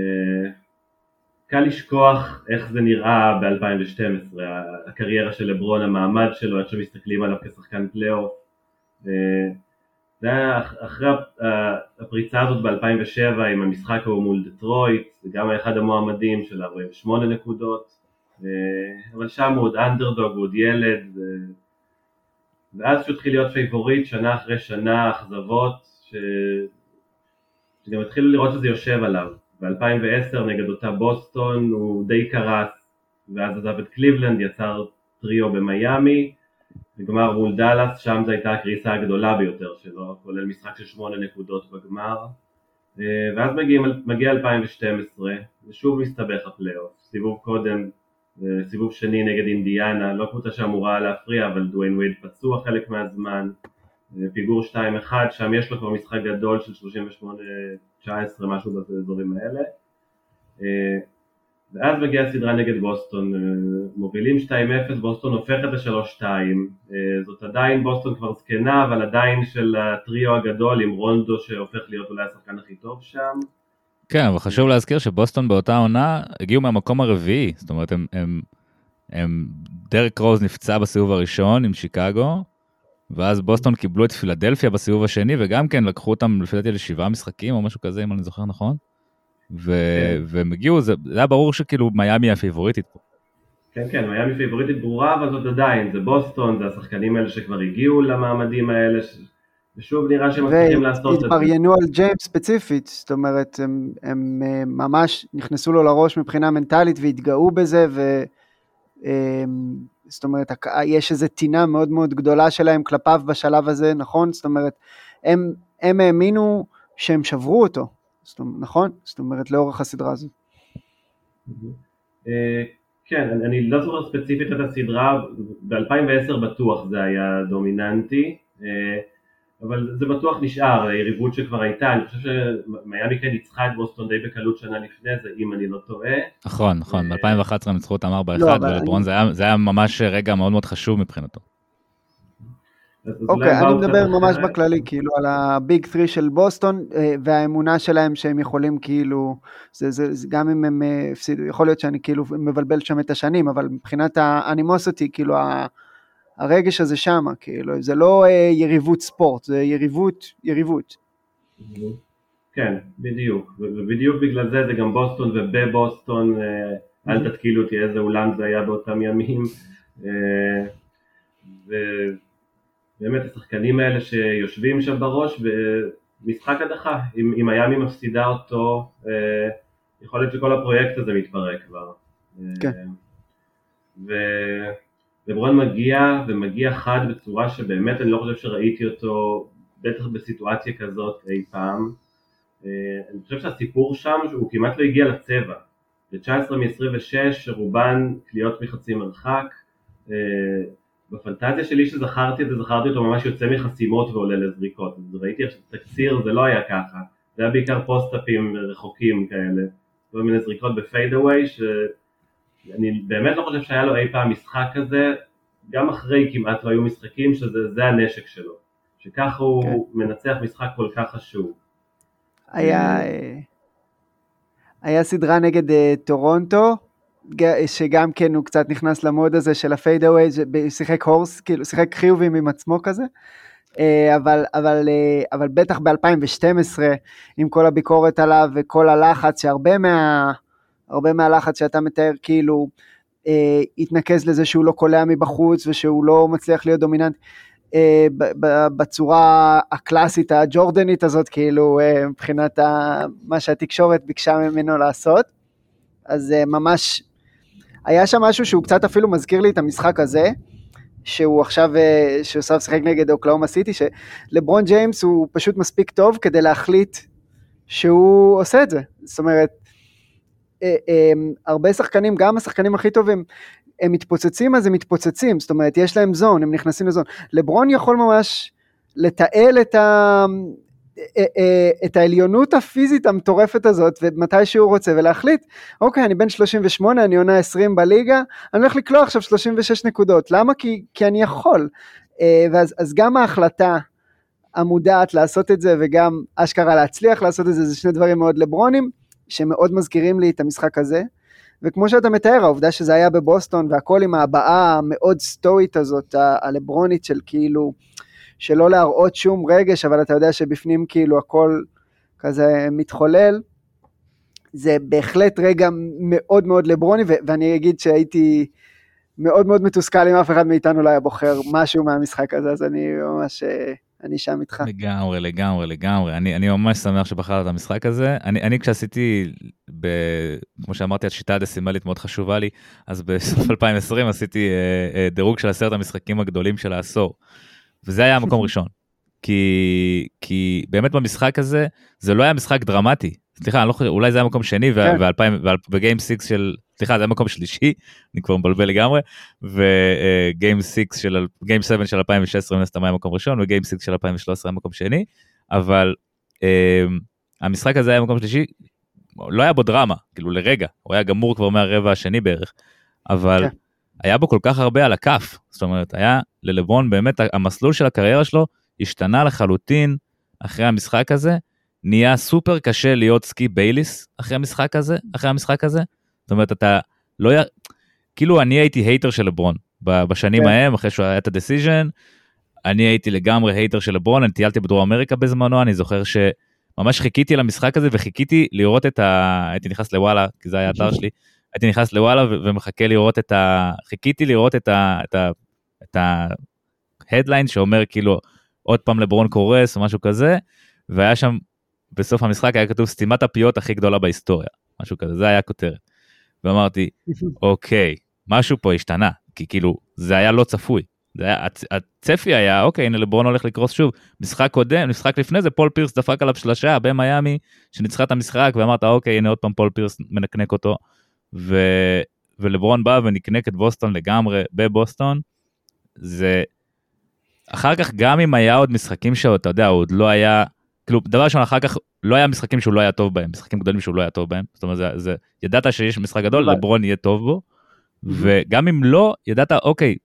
קל לשכוח איך זה נראה ב-2012, הקריירה של לברון, המעמד שלו, איך שמסתכלים עליו כשחקן פלייאוף. אה, זה היה אחרי הפריצה הזאת ב-2007 עם המשחק ההוא מול דטרויט, זה גם היה אחד המועמדים של 48 נקודות. אבל שם הוא עוד אנדרדוג, הוא עוד ילד, ואז שהוא התחיל להיות פייבוריט שנה אחרי שנה, אכזבות, ש... שגם התחילו לראות שזה יושב עליו. ב-2010 נגד אותה בוסטון הוא די קרס, ואז עזב את קליבלנד, יצר טריו במיאמי, וגמר מול דאלאס, שם זו הייתה הקריסה הגדולה ביותר שלו, כולל משחק של שמונה נקודות בגמר. ואז מגיע, מגיע 2012, ושוב מסתבך הפלייאוף, סיבוב קודם סיבוב שני נגד אינדיאנה, לא קבוצה שאמורה להפריע, אבל דוויין ווייד פצוע חלק מהזמן, פיגור 2-1, שם יש לו כבר משחק גדול של 38-19, משהו באזורים האלה. ואז מגיעה סדרה נגד בוסטון, מובילים 2-0, בוסטון הופכת ל-3-2, זאת עדיין בוסטון כבר זקנה, אבל עדיין של הטריו הגדול עם רונדו שהופך להיות אולי השחקן הכי טוב שם. כן, אבל חשוב להזכיר שבוסטון באותה עונה הגיעו מהמקום הרביעי, זאת אומרת, הם, הם, הם, דרק רוז נפצע בסיבוב הראשון עם שיקגו, ואז בוסטון קיבלו את פילדלפיה בסיבוב השני, וגם כן לקחו אותם לפי דעתי לשבעה משחקים או משהו כזה, אם אני זוכר נכון. ו- כן. והם הגיעו, זה, זה היה ברור שכאילו מיאמי הפיבוריטית פה. כן, כן, מיאמי פיבוריטית ברורה, אבל זאת עדיין, זה בוסטון, זה השחקנים האלה שכבר הגיעו למעמדים האלה, ושוב נראה שהם מצליחים לעשות את זה. והתבריינו על ג'יימס ספציפית, זאת אומרת, הם, הם אה, ממש נכנסו לו לראש מבחינה מנטלית והתגאו בזה, ו... אמ, זאת אומרת, יש איזו טינה מאוד מאוד גדולה שלהם כלפיו בשלב הזה, נכון? זאת אומרת, הם, הם האמינו שהם שברו אותו, נכון? זאת אומרת, לאורך הסדרה הזאת. אה, כן, אני לא זוכר ספציפית את הסדרה, ב-2010 בטוח זה היה דומיננטי. אה, אבל זה בטוח נשאר, היריבות שכבר הייתה, אני חושב שמיאמי כן ניצחה את בוסטון די בקלות שנה לפני זה, אם אני לא טועה. נכון, נכון, ב-2011 הם ניצחו אותם 4-1, ולברון זה היה ממש רגע מאוד מאוד חשוב מבחינתו. אוקיי, אני מדבר ממש בכללי, כאילו על הביג 3 של בוסטון, אה, והאמונה שלהם שהם יכולים כאילו, זה, זה, זה גם אם הם אה, הפסידו, יכול להיות שאני כאילו מבלבל שם את השנים, אבל מבחינת האנימוסיטי, כאילו הרגש הזה שמה, כאילו, זה לא אה, יריבות ספורט, זה יריבות, יריבות. כן, בדיוק, ובדיוק בגלל זה זה גם בוסטון ובבוסטון, אה, אל תתקילו אותי איזה אולם זה היה באותם ימים, אה, ובאמת השחקנים האלה שיושבים שם בראש, ומשחק הדחה, אם, אם מיאמי מפסידה אותו, יכול להיות שכל הפרויקט הזה מתפרק כבר. כן. ולברון מגיע, ומגיע חד בצורה שבאמת אני לא חושב שראיתי אותו, בטח בסיטואציה כזאת אי פעם. אני חושב שהסיפור שם הוא כמעט לא הגיע לצבע. זה 19 מ-26, רובן קליעות מחצי מרחק. בפנטזיה שלי שזכרתי את זה, זכרתי אותו ממש יוצא מחסימות ועולה לזריקות. אז ראיתי עכשיו תקציר, זה לא היה ככה. זה היה בעיקר פוסט-אפים רחוקים כאלה. כל מיני זריקות ב fadeaway, שאני באמת לא חושב שהיה לו אי פעם משחק כזה, גם אחרי כמעט לא היו משחקים, שזה הנשק שלו. שככה הוא כן. מנצח משחק כל כך חשוב. היה, אה, היה סדרה נגד אה, טורונטו, שגם כן הוא קצת נכנס למוד הזה של ה fadeaway, שיחק הורס, כאילו שיחק חיובים עם עצמו כזה, אה, אבל, אבל, אה, אבל בטח ב-2012, עם כל הביקורת עליו וכל הלחץ, שהרבה מה, מהלחץ שאתה מתאר כאילו אה, התנקז לזה שהוא לא קולע מבחוץ ושהוא לא מצליח להיות דומיננט. בצורה הקלאסית הג'ורדנית הזאת, כאילו מבחינת מה שהתקשורת ביקשה ממנו לעשות. אז ממש היה שם משהו שהוא קצת אפילו מזכיר לי את המשחק הזה, שהוא עכשיו, אה, שהוא עכשיו שיחק נגד אוקלאומה סיטי, שלברון ג'יימס הוא פשוט מספיק טוב כדי להחליט שהוא עושה את זה. זאת אומרת, אה, אה, הרבה שחקנים, גם השחקנים הכי טובים, הם מתפוצצים אז הם מתפוצצים, זאת אומרת, יש להם זון, הם נכנסים לזון. לברון יכול ממש לתעל את, ה, את העליונות הפיזית המטורפת הזאת ומתי שהוא רוצה ולהחליט אוקיי אני בן 38 אני עונה 20 בליגה אני הולך לקלוע עכשיו 36 נקודות. למה? כי, כי אני יכול. אה, ואז אז גם ההחלטה המודעת לעשות את זה וגם אשכרה להצליח לעשות את זה זה שני דברים מאוד לברונים שמאוד מזכירים לי את המשחק הזה. וכמו שאתה מתאר העובדה שזה היה בבוסטון והכל עם ההבעה המאוד סטואית הזאת הלברונית של כאילו שלא להראות שום רגש, אבל אתה יודע שבפנים כאילו הכל כזה מתחולל. זה בהחלט רגע מאוד מאוד לברוני, ואני אגיד שהייתי מאוד מאוד מתוסכל אם אף אחד מאיתנו לא היה בוחר משהו מהמשחק הזה, אז אני ממש, אה, אני שם איתך. לגמרי, לגמרי, לגמרי. אני, אני ממש שמח שבחרת את המשחק הזה. אני, אני כשעשיתי, ב, כמו שאמרתי, השיטה הדסימלית מאוד חשובה לי, אז בסוף *laughs* 2020 עשיתי אה, אה, דירוג של עשרת המשחקים הגדולים של העשור. וזה היה המקום ראשון. כי, כי באמת במשחק הזה, זה לא היה משחק דרמטי. סליחה, אני לא חושב, אולי זה היה מקום שני, כן. וגיים סיקס של, סליחה, זה היה מקום שלישי, *laughs* אני כבר מבלבל לגמרי, ו game six של, game 7 של 2016 מן הסתם היה מקום ראשון, ו game six של 2013 היה מקום שני, אבל אה, המשחק הזה היה מקום שלישי, לא היה בו דרמה, כאילו לרגע, הוא היה גמור כבר מהרבע השני בערך, אבל כן. היה בו כל כך הרבה על הכף, זאת אומרת, היה ללברון באמת, המסלול של הקריירה שלו השתנה לחלוטין אחרי המשחק הזה, נהיה סופר קשה להיות סקיפ בייליס אחרי המשחק הזה, אחרי המשחק הזה, זאת אומרת, אתה לא, י... כאילו אני הייתי hater של לברון בשנים כן. ההם, אחרי שהוא היה את ה decision, אני הייתי לגמרי hater של לברון, אני טיילתי בדרום אמריקה בזמנו, אני זוכר שממש חיכיתי למשחק הזה וחיכיתי לראות את ה... הייתי נכנס לוואלה, כי זה היה אתר *laughs* שלי, הייתי נכנס לוואלה ומחכה לראות את ה... חיכיתי לראות את ה... את ה... את ה headline שאומר כאילו עוד פעם לברון קורס או משהו כזה, והיה שם בסוף המשחק היה כתוב סתימת הפיות הכי גדולה בהיסטוריה, משהו כזה, זה היה הכותרת. ואמרתי, *laughs* אוקיי, משהו פה השתנה, כי כאילו זה היה לא צפוי. זה היה, הצ, הצפי היה, אוקיי, הנה לברון הולך לקרוס שוב. משחק קודם, משחק לפני זה, פול פירס דפק עליו שלושה במיאמי, שניצחה את המשחק, ואמרת, אוקיי, הנה עוד פעם פול פירס מנקנק אותו. ו... ולברון בא ונקנק את בוסטון לגמרי בבוסטון, זה... אחר כך גם אם היה עוד משחקים שאתה יודע, הוא עוד לא היה, כאילו דבר ראשון אחר כך לא היה משחקים שהוא לא היה טוב בהם, משחקים גדולים שהוא לא היה טוב בהם, זאת אומרת זה, זה ידעת שיש משחק גדול, לברון יהיה טוב בו, וגם אם לא, ידעת אוקיי,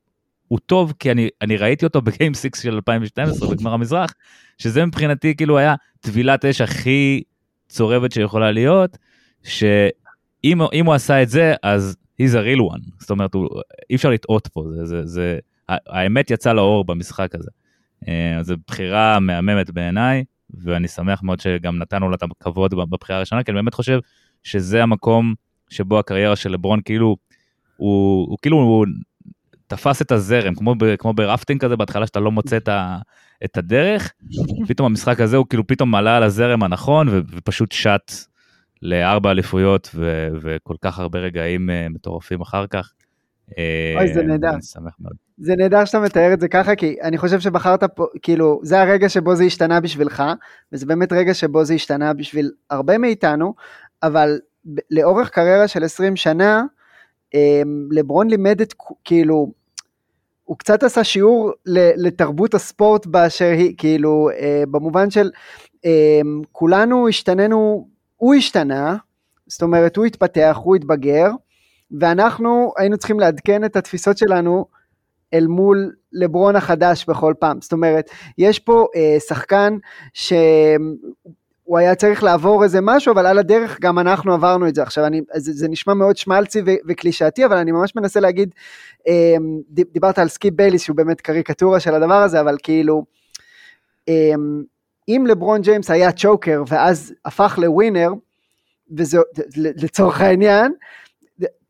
הוא טוב כי אני, אני ראיתי אותו בגיים 6 של 2012 בגמר המזרח, שזה מבחינתי כאילו היה טבילת אש הכי צורבת שיכולה להיות, ש... אם, אם הוא עשה את זה, אז he's a real one. זאת אומרת, הוא, אי אפשר לטעות פה, זה, זה, זה, האמת יצאה לאור במשחק הזה. אה, זו בחירה מהממת בעיניי, ואני שמח מאוד שגם נתנו לה את הכבוד בבחירה הראשונה, כי אני באמת חושב שזה המקום שבו הקריירה של לברון כאילו, הוא, הוא כאילו, הוא תפס את הזרם, כמו, ב, כמו ברפטינג כזה, בהתחלה שאתה לא מוצא את, ה, את הדרך, פתאום המשחק הזה הוא כאילו פתאום עלה על הזרם הנכון, ופשוט שט לארבע אליפויות ו- וכל כך הרבה רגעים uh, מטורפים אחר כך. אוי, זה נהדר. אני שמח מאוד. זה נהדר שאתה מתאר את זה ככה, כי אני חושב שבחרת פה, כאילו, זה הרגע שבו זה השתנה בשבילך, וזה באמת רגע שבו זה השתנה בשביל הרבה מאיתנו, אבל לאורך קריירה של 20 שנה, לברון לימד את, כאילו, הוא קצת עשה שיעור לתרבות הספורט באשר היא, כאילו, אה, במובן של אה, כולנו השתננו, הוא השתנה, זאת אומרת, הוא התפתח, הוא התבגר, ואנחנו היינו צריכים לעדכן את התפיסות שלנו אל מול לברון החדש בכל פעם. זאת אומרת, יש פה אה, שחקן ש... הוא היה צריך לעבור איזה משהו, אבל על הדרך גם אנחנו עברנו את זה. עכשיו, אני, זה, זה נשמע מאוד שמלצי וקלישאתי, אבל אני ממש מנסה להגיד, אמ, דיברת על סקיפ בייליס, שהוא באמת קריקטורה של הדבר הזה, אבל כאילו, אמ, אם לברון ג'יימס היה צ'וקר ואז הפך לווינר, וזה לצורך העניין,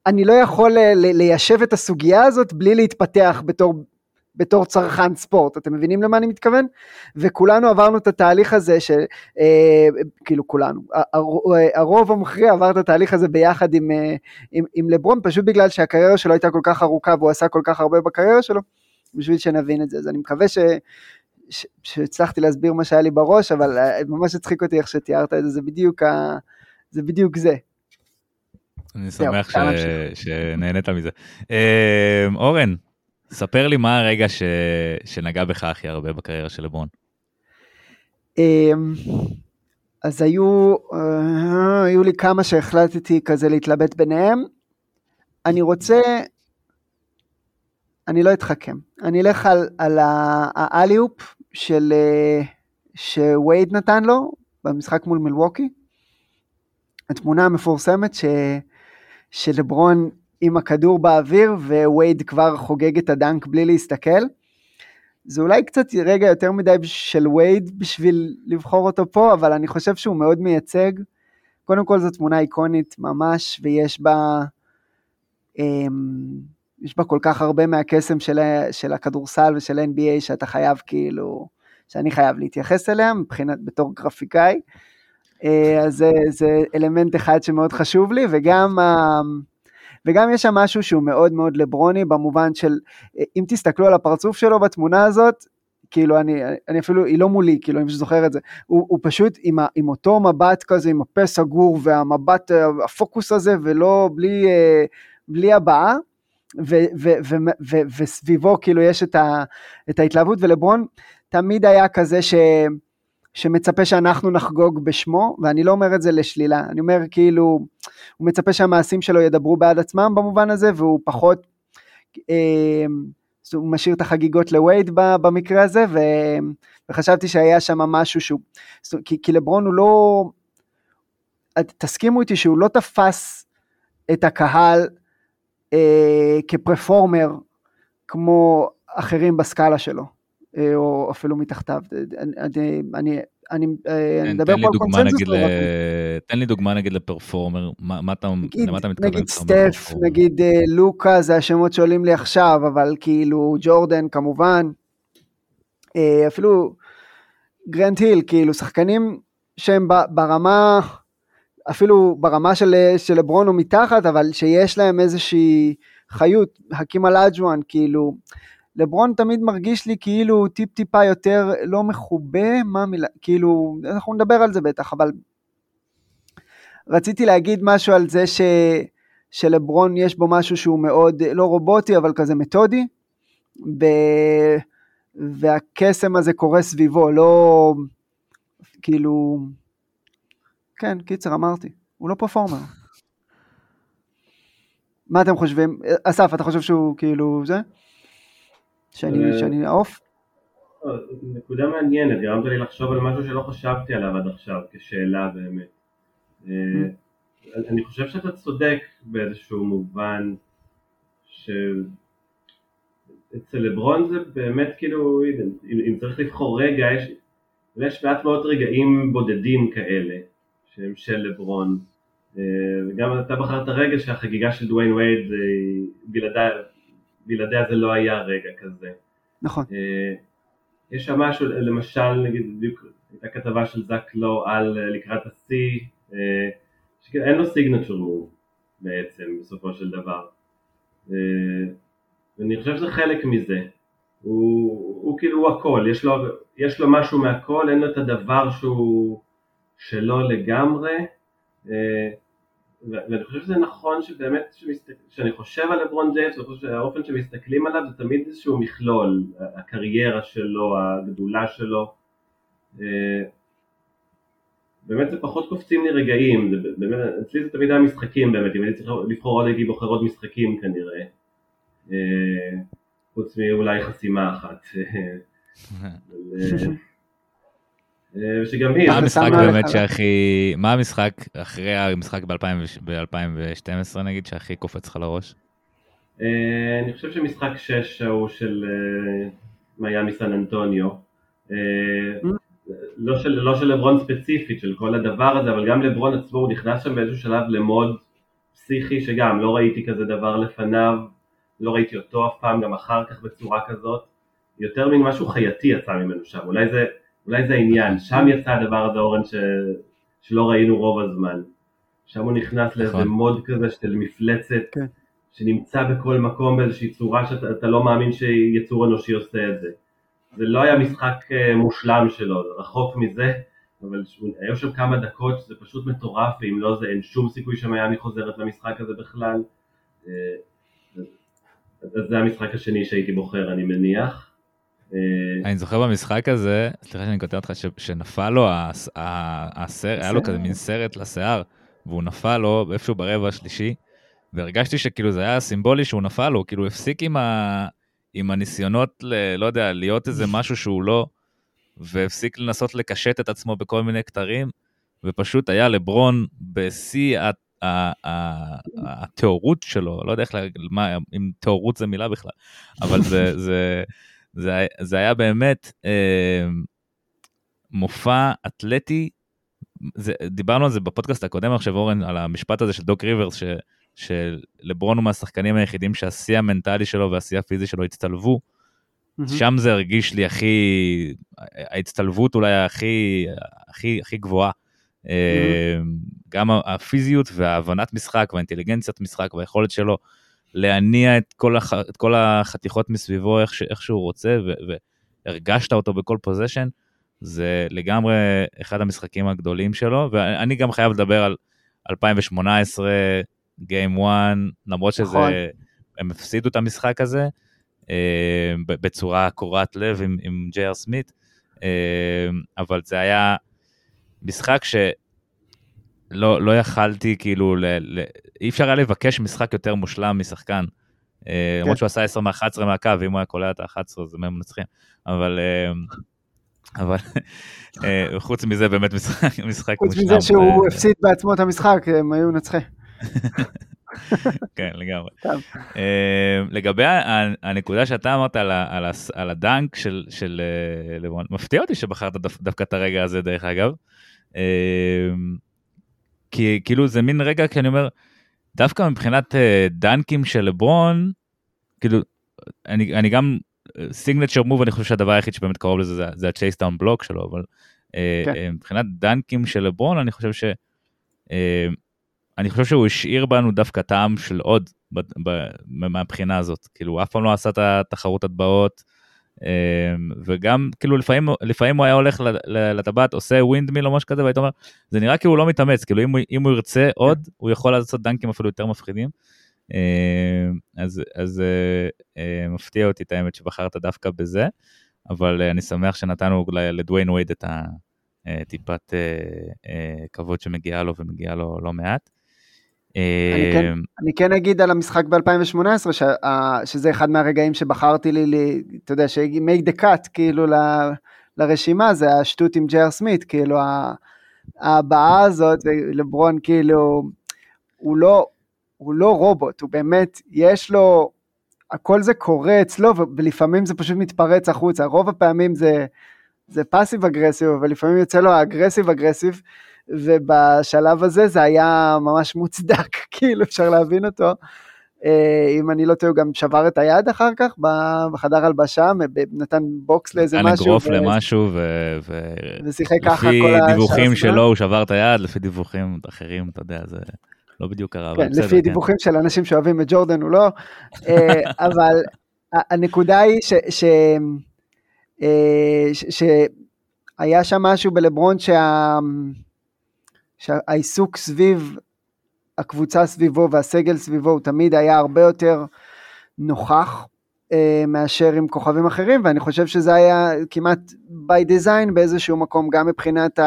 אני לא יכול ליישב את הסוגיה הזאת בלי להתפתח בתור בתור צרכן ספורט, אתם מבינים למה אני מתכוון? וכולנו עברנו את התהליך הזה, ש... אה, כאילו כולנו, הרוב המכריע עבר את התהליך הזה ביחד עם, אה, עם, עם לברון, פשוט בגלל שהקריירה שלו הייתה כל כך ארוכה והוא עשה כל כך הרבה בקריירה שלו, בשביל שנבין את זה. אז אני מקווה ש... ש... שהצלחתי להסביר מה שהיה לי בראש, אבל אה, ממש הצחיק אותי איך שתיארת את זה, זה בדיוק, ה... זה, בדיוק זה. אני שמח ש... שנהנית מזה. אה, אורן, ספר לי מה הרגע ש... שנגע בך הכי הרבה בקריירה של לברון. אמ, אז היו, אה, היו לי כמה שהחלטתי כזה להתלבט ביניהם. אני רוצה, אני לא אתחכם, אני אלך על, על האליופ של, אה, שווייד נתן לו במשחק מול מילווקי. התמונה המפורסמת ש, שלברון עם הכדור באוויר ווייד כבר חוגג את הדנק בלי להסתכל. זה אולי קצת רגע יותר מדי של וייד בשביל לבחור אותו פה, אבל אני חושב שהוא מאוד מייצג. קודם כל זו תמונה איקונית ממש, ויש בה, אמ, יש בה כל כך הרבה מהקסם של, של הכדורסל ושל NBA שאתה חייב כאילו, שאני חייב להתייחס אליה מבחינת, בתור גרפיקאי. אה, אז זה, זה אלמנט אחד שמאוד חשוב לי, וגם וגם יש שם משהו שהוא מאוד מאוד לברוני במובן של, אם תסתכלו על הפרצוף שלו בתמונה הזאת, כאילו אני, אני אפילו, היא לא מולי, כאילו אני זוכר את זה, הוא, הוא פשוט עם, ה, עם אותו מבט כזה, עם הפה סגור והמבט, הפוקוס הזה, ולא, בלי, בלי הבעה, וסביבו כאילו יש את, ה, את ההתלהבות, ולברון תמיד היה כזה ש... שמצפה שאנחנו נחגוג בשמו, ואני לא אומר את זה לשלילה, אני אומר כאילו, הוא מצפה שהמעשים שלו ידברו בעד עצמם במובן הזה, והוא פחות, אה, הוא משאיר את החגיגות לווייד במקרה הזה, ו, וחשבתי שהיה שם משהו שהוא, כי, כי לברון הוא לא, תסכימו איתי שהוא לא תפס את הקהל אה, כפרפורמר כמו אחרים בסקאלה שלו. אה, או אפילו מתחתיו. אני, אני, אני, אה, אני מדבר פה על קונצנזוס. ל... תן לי דוגמה נגיד לפרפורמר, מה, מה אתה, נגיד, למה אתה מתכוון? נגיד סטף, נגיד אה, לוקה, זה השמות שעולים לי עכשיו, אבל כאילו ג'ורדן כמובן, אפילו גרנט היל, כאילו שחקנים שהם ברמה, אפילו ברמה של, של לברון או מתחת, אבל שיש להם איזושהי חיות, הקים על אג'ואן, כאילו, לברון תמיד מרגיש לי כאילו טיפ טיפה יותר לא מחובה, מה המילה, כאילו, אנחנו נדבר על זה בטח, אבל רציתי להגיד משהו על זה ש, שלברון יש בו משהו שהוא מאוד, לא רובוטי, אבל כזה מתודי, ב, והקסם הזה קורה סביבו, לא, כאילו, כן, קיצר, אמרתי, הוא לא פרפורמר. מה אתם חושבים? אסף, אתה חושב שהוא כאילו זה? שאני, אה, אעוף? לא, נקודה מעניינת, גרמת לי לחשוב על משהו שלא חשבתי עליו עד עכשיו כשאלה באמת. אה, mm. אני חושב שאתה צודק באיזשהו מובן שאצל לברון זה באמת כאילו, אם צריך לבחור רגע, יש, יש מעט מאוד רגעים בודדים כאלה שהם של לברון. אה, וגם אתה בחרת רגע שהחגיגה של דוויין וייד בלעדיי בלעדיה זה לא היה רגע כזה. נכון. אה, יש שם משהו, למשל, נגיד, בדיוק הייתה כתבה של זאק לו על אה, לקראת השיא, אה, שאין לו סיגנצ'ר מוב בעצם בסופו של דבר. אה, ואני חושב שזה חלק מזה. הוא, הוא כאילו הוא הכל, יש לו, יש לו משהו מהכל, אין לו את הדבר שהוא שלו לגמרי. אה, ואני חושב שזה נכון שבאמת, כשאני חושב על לברון ג'יימס, אני חושב שהאופן שמסתכלים עליו זה תמיד איזשהו מכלול, הקריירה שלו, הגדולה שלו. אה, באמת זה פחות קופצים לי רגעים, זה באמת, אצלי זה תמיד היה משחקים באמת, אם הייתי צריך לבחור עוד הייתי בוחר עוד משחקים כנראה. אה, חוץ מאולי חסימה אחת. *laughs* אה, ושגם היא... מה המשחק באמת שהכי... מה המשחק אחרי המשחק ב-2012 נגיד, שהכי קופץ לך לראש? אה, אני חושב שמשחק 6 ההוא של מיאמי סן אנטוניו. לא של, לא של לברון ספציפית, של כל הדבר הזה, אבל גם לברון עצמו הוא נכנס שם באיזשהו שלב למוד פסיכי שגם לא ראיתי כזה דבר לפניו, לא ראיתי אותו אף פעם, גם אחר כך בצורה כזאת, יותר מן משהו חייתי יצא ממנו שם, אולי זה, אולי זה העניין, שם יצא הדבר הזה אורן ש, שלא ראינו רוב הזמן, שם הוא נכנס לאיזה נכון. מוד כזה של מפלצת כן. שנמצא בכל מקום באיזושהי צורה שאתה לא מאמין שיצור אנושי עושה את זה. זה לא היה משחק אה, מושלם שלו, רחוק מזה, אבל היו שם כמה דקות שזה פשוט מטורף, ואם לא זה אין שום סיכוי שמיאמי חוזרת למשחק הזה בכלל. אה, אז זה המשחק השני שהייתי בוחר, אני מניח. אה, אני זוכר במשחק הזה, סליחה שאני כותב אותך, שנפל לו הסרט, היה לו כזה מין סרט לשיער, והוא נפל לו איפשהו ברבע השלישי, והרגשתי שכאילו זה היה סימבולי שהוא נפל לו, כאילו הפסיק עם, ה... עם הניסיונות, ל... לא יודע, להיות איזה *laughs* משהו שהוא לא, והפסיק לנסות לקשט את עצמו בכל מיני כתרים, ופשוט היה לברון בשיא הטהורות שלו, לא יודע איך, מה, אם טהורות זה מילה בכלל, אבל זה, זה, זה, זה היה באמת אה, מופע אתלטי, זה, דיברנו על זה בפודקאסט הקודם עכשיו אורן, על המשפט הזה של דוק ריברס, ש, שלברון הוא מהשחקנים היחידים שהשיא המנטלי שלו והשיא הפיזי שלו הצטלבו. Mm-hmm. שם זה הרגיש לי הכי, ההצטלבות אולי הכי, הכי, הכי גבוהה. Mm-hmm. גם הפיזיות וההבנת משחק והאינטליגנציית משחק והיכולת שלו להניע את כל, הח... את כל החתיכות מסביבו איך, ש... איך שהוא רוצה ו... והרגשת אותו בכל פוזיישן, זה לגמרי אחד המשחקים הגדולים שלו, ואני גם חייב לדבר על 2018, Game 1, למרות שזה, נכון. הם הפסידו את המשחק הזה אה, בצורה קורת לב עם, עם ג'ייר סמית, אה, אבל זה היה משחק שלא לא יכלתי כאילו, ל, ל, אי אפשר היה לבקש משחק יותר מושלם משחקן. אה, כן. למרות שהוא עשה 10 מ-11 מהקו, אם הוא היה קולע את ה-11 אז הם מנצחים. אבל, אה, אבל אה, חוץ מזה באמת משחק, מושלם. חוץ מזה שהוא הפסיד בעצמו את המשחק, הם היו מנצחים. *laughs* כן, לגמרי. לגבי הנקודה שאתה אמרת על הדנק של לברון, מפתיע אותי שבחרת דווקא את הרגע הזה דרך אגב. כי כאילו זה מין רגע כי אני אומר, דווקא מבחינת אה, דנקים של לברון, כאילו, אני, אני גם, signature move אני חושב שהדבר היחיד שבאמת קרוב לזה זה, זה ה chase down block שלו, אבל אה, כן. מבחינת דנקים של לברון אני חושב ש... אני חושב שהוא השאיר בנו דווקא טעם של עוד ב, ב, מהבחינה הזאת, כאילו הוא אף פעם לא עשה את התחרות הטבעות, וגם כאילו לפעמים, לפעמים הוא היה הולך לטבעת עושה windmill או משהו כזה והיית אומר זה נראה כאילו הוא לא מתאמץ כאילו אם הוא, אם הוא ירצה עוד הוא יכול לעשות דנקים אפילו יותר מפחידים. אמ, אז, אז אה, אה, מפתיע אותי את האמת שבחרת דווקא בזה אבל אה, אני שמח שנתנו לדוויין ווייד את הטיפת כבוד שמגיעה לו ומגיעה לו לא מעט. אני כן, אמ, אני כן אגיד על המשחק ב-2018, ש, שזה אחד מהרגעים שבחרתי לי, אתה יודע, ש-make the cut, כאילו, ל, לרשימה, זה השטות עם ג'ר סמית, כאילו, ההבעה הזאת, לברון, כאילו, הוא לא, הוא לא רובוט, הוא באמת, יש לו, הכל זה קורה אצלו, ולפעמים זה פשוט מתפרץ החוצה, רוב הפעמים זה, זה passive aggressive, אבל לפעמים יוצא לו ה aggressive aggressive, ובשלב הזה זה היה ממש מוצדק, *laughs* כאילו אפשר להבין אותו. אם אני לא טועה, הוא גם שבר את היד אחר כך בחדר הלבשה, נתן בוקס לאיזה משהו. נתן אגרוף למשהו, ושיחק ככה כל השעה. לפי דיווחים שלו הוא שבר את היד, לפי דיווחים אחרים, אתה יודע, זה לא בדיוק קרה. כן, לפי כן. דיווחים של אנשים שאוהבים את ג'ורדן הוא לא, *laughs* אבל הנקודה היא ש... ש... שהיה שם משהו בלברון שה... שהעיסוק סביב הקבוצה סביבו והסגל סביבו הוא תמיד היה הרבה יותר נוכח אה, מאשר עם כוכבים אחרים ואני חושב שזה היה כמעט by design באיזשהו מקום גם מבחינת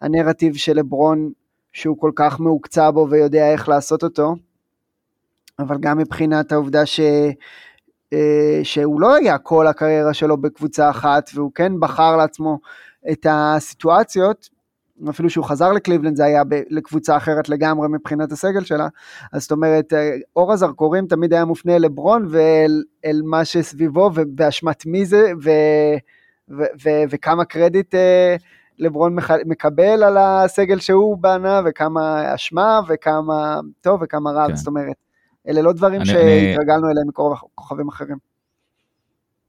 הנרטיב של לברון שהוא כל כך מעוקצע בו ויודע איך לעשות אותו אבל גם מבחינת העובדה ש... אה, שהוא לא היה כל הקריירה שלו בקבוצה אחת והוא כן בחר לעצמו את הסיטואציות אפילו שהוא חזר לקליבלנד זה היה ב- לקבוצה אחרת לגמרי מבחינת הסגל שלה, אז זאת אומרת אה, אור הזרקורים תמיד היה מופנה לברון ואל מה שסביבו ובאשמת מי זה ו, ו, ו, וכמה קרדיט אה, לברון מקבל על הסגל שהוא בנה וכמה אשמה וכמה טוב וכמה רב, כן. זאת אומרת, אלה לא דברים אני, שהתרגלנו אני... אליהם מכוכבים אחרים.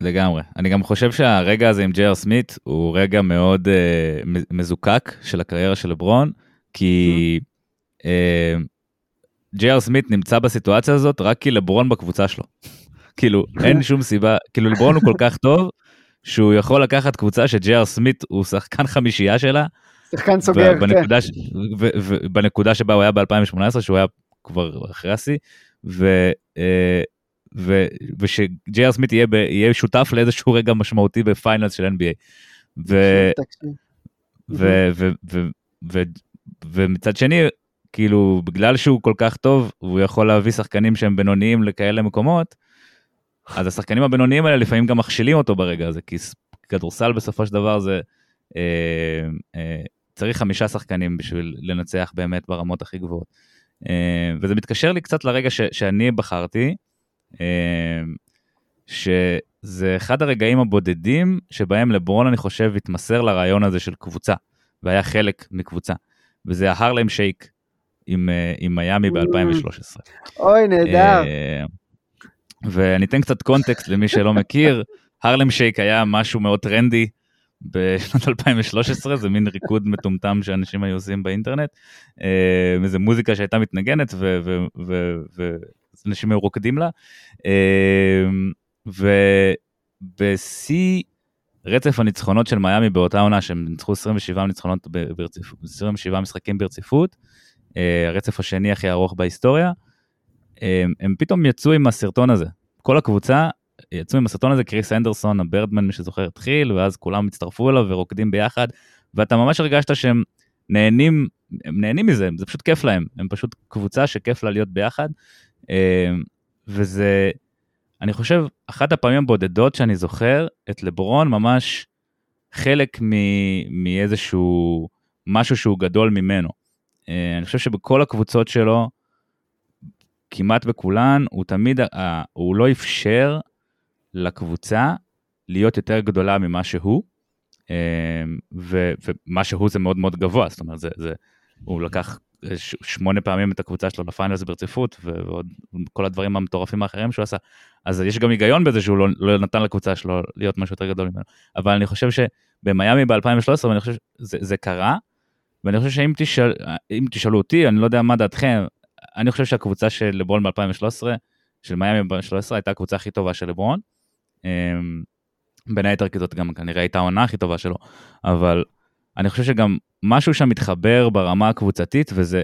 לגמרי. אני גם חושב שהרגע הזה עם ג'ייר סמית הוא רגע מאוד uh, מזוקק של הקריירה של לברון, כי אה, ג'יי אר סמית נמצא בסיטואציה הזאת רק כי לברון בקבוצה שלו. *laughs* כאילו, אין שום סיבה, כאילו לברון הוא כל כך טוב, שהוא יכול לקחת קבוצה שג'יי אר סמית הוא שחקן חמישייה שלה. שחקן סוגר, כן. בנקודה שבה הוא היה ב-2018, שהוא היה כבר אחרי השיא, ו, ושג'יי אר סמית יהיה, ב, יהיה שותף לאיזשהו רגע משמעותי ב finals של NBA. ו, ו, ו, ו, ו, ומצד שני, כאילו, בגלל שהוא כל כך טוב, והוא יכול להביא שחקנים שהם בינוניים לכאלה מקומות, אז השחקנים הבינוניים האלה לפעמים גם מכשילים אותו ברגע הזה, כי כדורסל בסופו של דבר זה, אה, אה, צריך חמישה שחקנים בשביל לנצח באמת ברמות הכי גבוהות. אה, וזה מתקשר לי קצת לרגע ש, שאני בחרתי, אמ, שזה אחד הרגעים הבודדים שבהם לברון אני חושב התמסר לרעיון הזה של קבוצה, והיה חלק מקבוצה, וזה ההרלם שייק עם, אה, עם מיאמי ב-2013. אוי, נהדר. אה, ואני אתן קצת קונטקסט למי שלא מכיר, *laughs* הרלם שייק היה משהו מאוד טרנדי בשנת 2013, זה מין ריקוד מטומטם שאנשים היו עושים באינטרנט, איזה מוזיקה שהייתה מתנגנת, אנשים היו רוקדים לה. אמ, ובשיא רצף הניצחונות של מיאמי באותה עונה, שהם ניצחו 27 ניצחונות ברציפות, 27 משחקים ברציפות, אה, הרצף השני הכי ארוך בהיסטוריה, הם, הם פתאום יצאו עם הסרטון הזה. כל הקבוצה יצאו עם הסרטון הזה, קריס אנדרסון, הברדמן, מי שזוכר, התחיל, ואז כולם הצטרפו אליו ורוקדים ביחד, ואתה ממש הרגשת שהם נהנים, הם נהנים מזה, זה פשוט כיף להם, הם פשוט קבוצה שכיף לה להיות ביחד, וזה, אני חושב, אחת הפעמים הבודדות שאני זוכר את לברון ממש חלק מאיזשהו משהו שהוא גדול ממנו. אה, אני חושב שבכל הקבוצות שלו, כמעט בכולן, הוא תמיד, הוא לא אפשר לקבוצה להיות יותר גדולה ממה שהוא, אמ, ומה שהוא זה מאוד מאוד גבוה, זאת אומרת, זה, זה, הוא לקח שמונה פעמים את הקבוצה שלו לפיינלס ברציפות, ועוד כל הדברים המטורפים האחרים שהוא עשה. אז יש גם היגיון בזה שהוא לא, לא נתן לקבוצה שלו להיות משהו יותר גדול ממנו. אבל אני חושב שבמיאמי ב-2013, ואני חושב שזה זה קרה, ואני חושב שאם תשאל, תשאלו אותי, אני לא יודע מה דעתכם, אני חושב שהקבוצה של לברון ב-2013, של מיאמי ב-2013, הייתה הקבוצה הכי טובה של לברון. אמ, בין היתר כי זאת גם כנראה הייתה העונה הכי טובה שלו, אבל אני חושב שגם משהו שם מתחבר ברמה הקבוצתית, וזה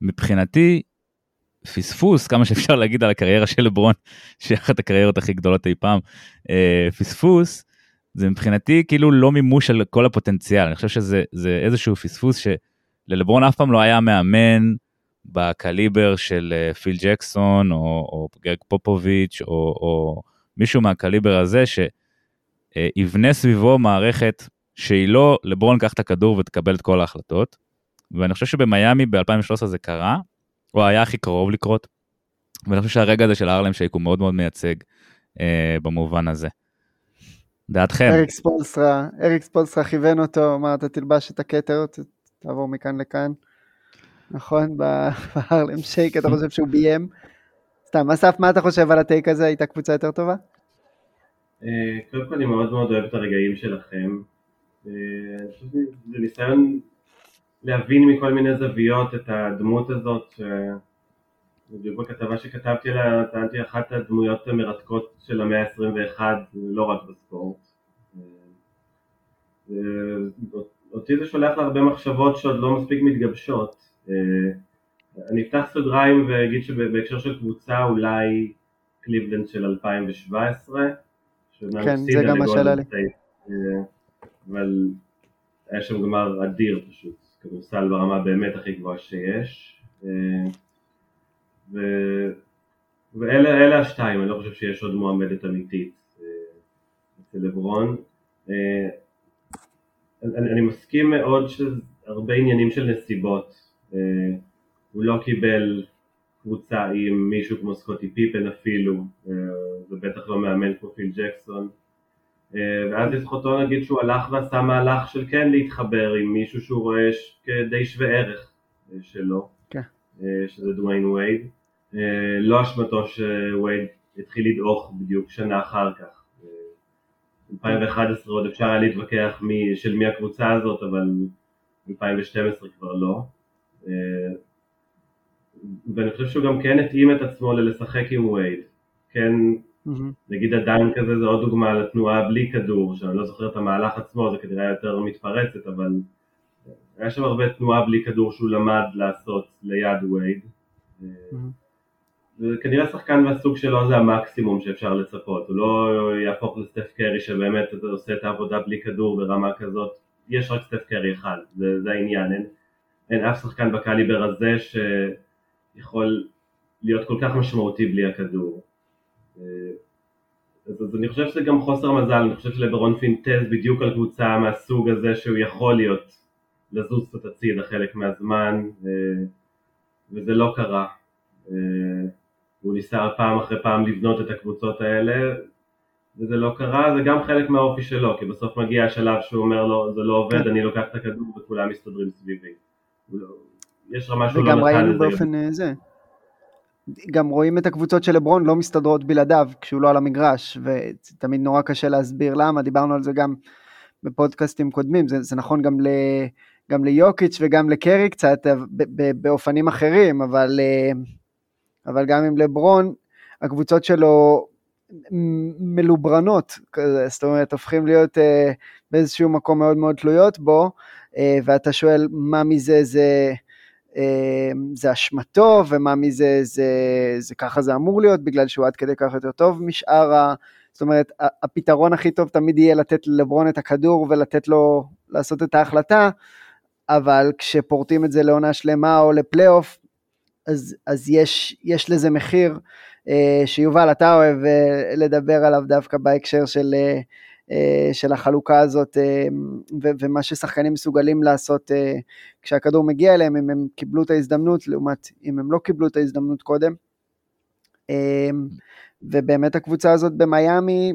מבחינתי פספוס, כמה שאפשר להגיד על הקריירה של לברון, שהיא אחת הקריירות הכי גדולות אי פעם, אה, פספוס, זה מבחינתי כאילו לא מימוש של כל הפוטנציאל, אני חושב שזה איזשהו פספוס שללברון אף פעם לא היה מאמן בקליבר של אה, פיל ג'קסון, או, או גרג פופוביץ', או, או מישהו מהקליבר הזה, שיבנה סביבו מערכת שהיא לא לברון קח את הכדור ותקבל את כל ההחלטות. ואני חושב שבמיאמי ב-2013 זה קרה, או היה הכי קרוב לקרות. ואני חושב שהרגע הזה של ארלם שייק הוא מאוד מאוד מייצג אה, במובן הזה. דעתכם. אריק ספולסטרה, אריק ספולסטרה כיוון אותו, אמר אתה תלבש את הכתר, תעבור מכאן לכאן. נכון, בהרלם *laughs* שייק אתה חושב שהוא ביים? סתם, אסף, מה אתה חושב על הטייק הזה? הייתה קבוצה יותר טובה? אה, קודם כל אני מאוד מאוד אוהב את הרגעים שלכם. אה, אני חושב שזה ניסיון להבין מכל מיני זוויות את הדמות הזאת, בדיוק בכתבה שכתבתי עליה, טענתי אחת הדמויות המרתקות של המאה ה-21, לא רק בספורט. אה, אותי זה שולח להרבה מחשבות שעוד לא מספיק מתגבשות. אני אפתח סוגריים ואגיד שבהקשר של קבוצה אולי קליבלנד של 2017, כן, זה גם מה שעלה לי. אבל היה שם גמר אדיר פשוט, כדורסל ברמה באמת הכי גבוהה שיש. ו... ואלה השתיים, אני לא חושב שיש עוד מועמדת אמיתית אצל לברון. אני, אני מסכים מאוד שהרבה עניינים של נסיבות. הוא לא קיבל קבוצה עם מישהו כמו סקוטי פיפן אפילו, ובטח לא מאמן כמו פיל ג'קסון. אה, ואז לזכותו נגיד שהוא הלך ועשה מהלך של כן להתחבר עם מישהו שהוא רואה כדי שווה ערך אה, שלו, כן. אה, שזה דוויין וייד. לא אשמתו שווייד התחיל לדעוך בדיוק שנה אחר כך. 2011 עוד אפשר היה להתווכח מי, של מי הקבוצה הזאת, אבל 2012 כבר לא. ואני חושב שהוא גם כן התאים את עצמו ללשחק עם וייד. כן. נגיד הדנק הזה זה עוד דוגמה לתנועה בלי כדור, שאני לא זוכר את המהלך עצמו, זה כנראה יותר מתפרצת, אבל היה שם הרבה תנועה בלי כדור שהוא למד לעשות ליד וייד. Mm-hmm. וכנראה שחקן מהסוג שלו זה המקסימום שאפשר לצפות, הוא לא יהפוך לסטף קרי שבאמת עושה את העבודה בלי כדור ברמה כזאת, יש רק סטף קרי אחד, זה, זה העניין, אין, אין אף שחקן בקליבר הזה שיכול להיות כל כך משמעותי בלי הכדור. אז, אז אני חושב שזה גם חוסר מזל, אני חושב שלברון פינטז בדיוק על קבוצה מהסוג הזה שהוא יכול להיות לזוז קצת הצידה חלק מהזמן אה, וזה לא קרה. אה, הוא ניסה פעם אחרי פעם לבנות את הקבוצות האלה וזה לא קרה, זה גם חלק מהאופי שלו, כי בסוף מגיע השלב שהוא אומר לו זה לא עובד, אני לוקח את הכדור וכולם מסתדרים סביבי. לא, יש רמה שהוא לא נתן לזה. וגם ראינו באופן אה, זה. גם רואים את הקבוצות של לברון לא מסתדרות בלעדיו כשהוא לא על המגרש, ותמיד נורא קשה להסביר למה, דיברנו על זה גם בפודקאסטים קודמים, זה, זה נכון גם, ל, גם ליוקיץ' וגם לקרי קצת, באופנים אחרים, אבל, אה, אבל גם עם לברון, הקבוצות שלו מלוברנות, זאת אומרת, הופכים להיות אה, באיזשהו מקום מאוד מאוד תלויות בו, אה, ואתה שואל מה מזה זה... אמ, זה אשמתו ומה מזה זה, זה ככה זה אמור להיות בגלל שהוא עד כדי כך יותר טוב משאר ה... זאת אומרת הפתרון הכי טוב תמיד יהיה לתת לברון את הכדור ולתת לו לעשות את ההחלטה אבל כשפורטים את זה לעונה שלמה או לפלייאוף אז, אז יש, יש לזה מחיר. אה, שיובל אתה אוהב אה, לדבר עליו דווקא בהקשר של אה, של החלוקה הזאת אה, ומה ששחקנים מסוגלים לעשות אה, כשהכדור מגיע אליהם, אם הם קיבלו את ההזדמנות, לעומת אם הם לא קיבלו את ההזדמנות קודם. ובאמת הקבוצה הזאת במיאמי,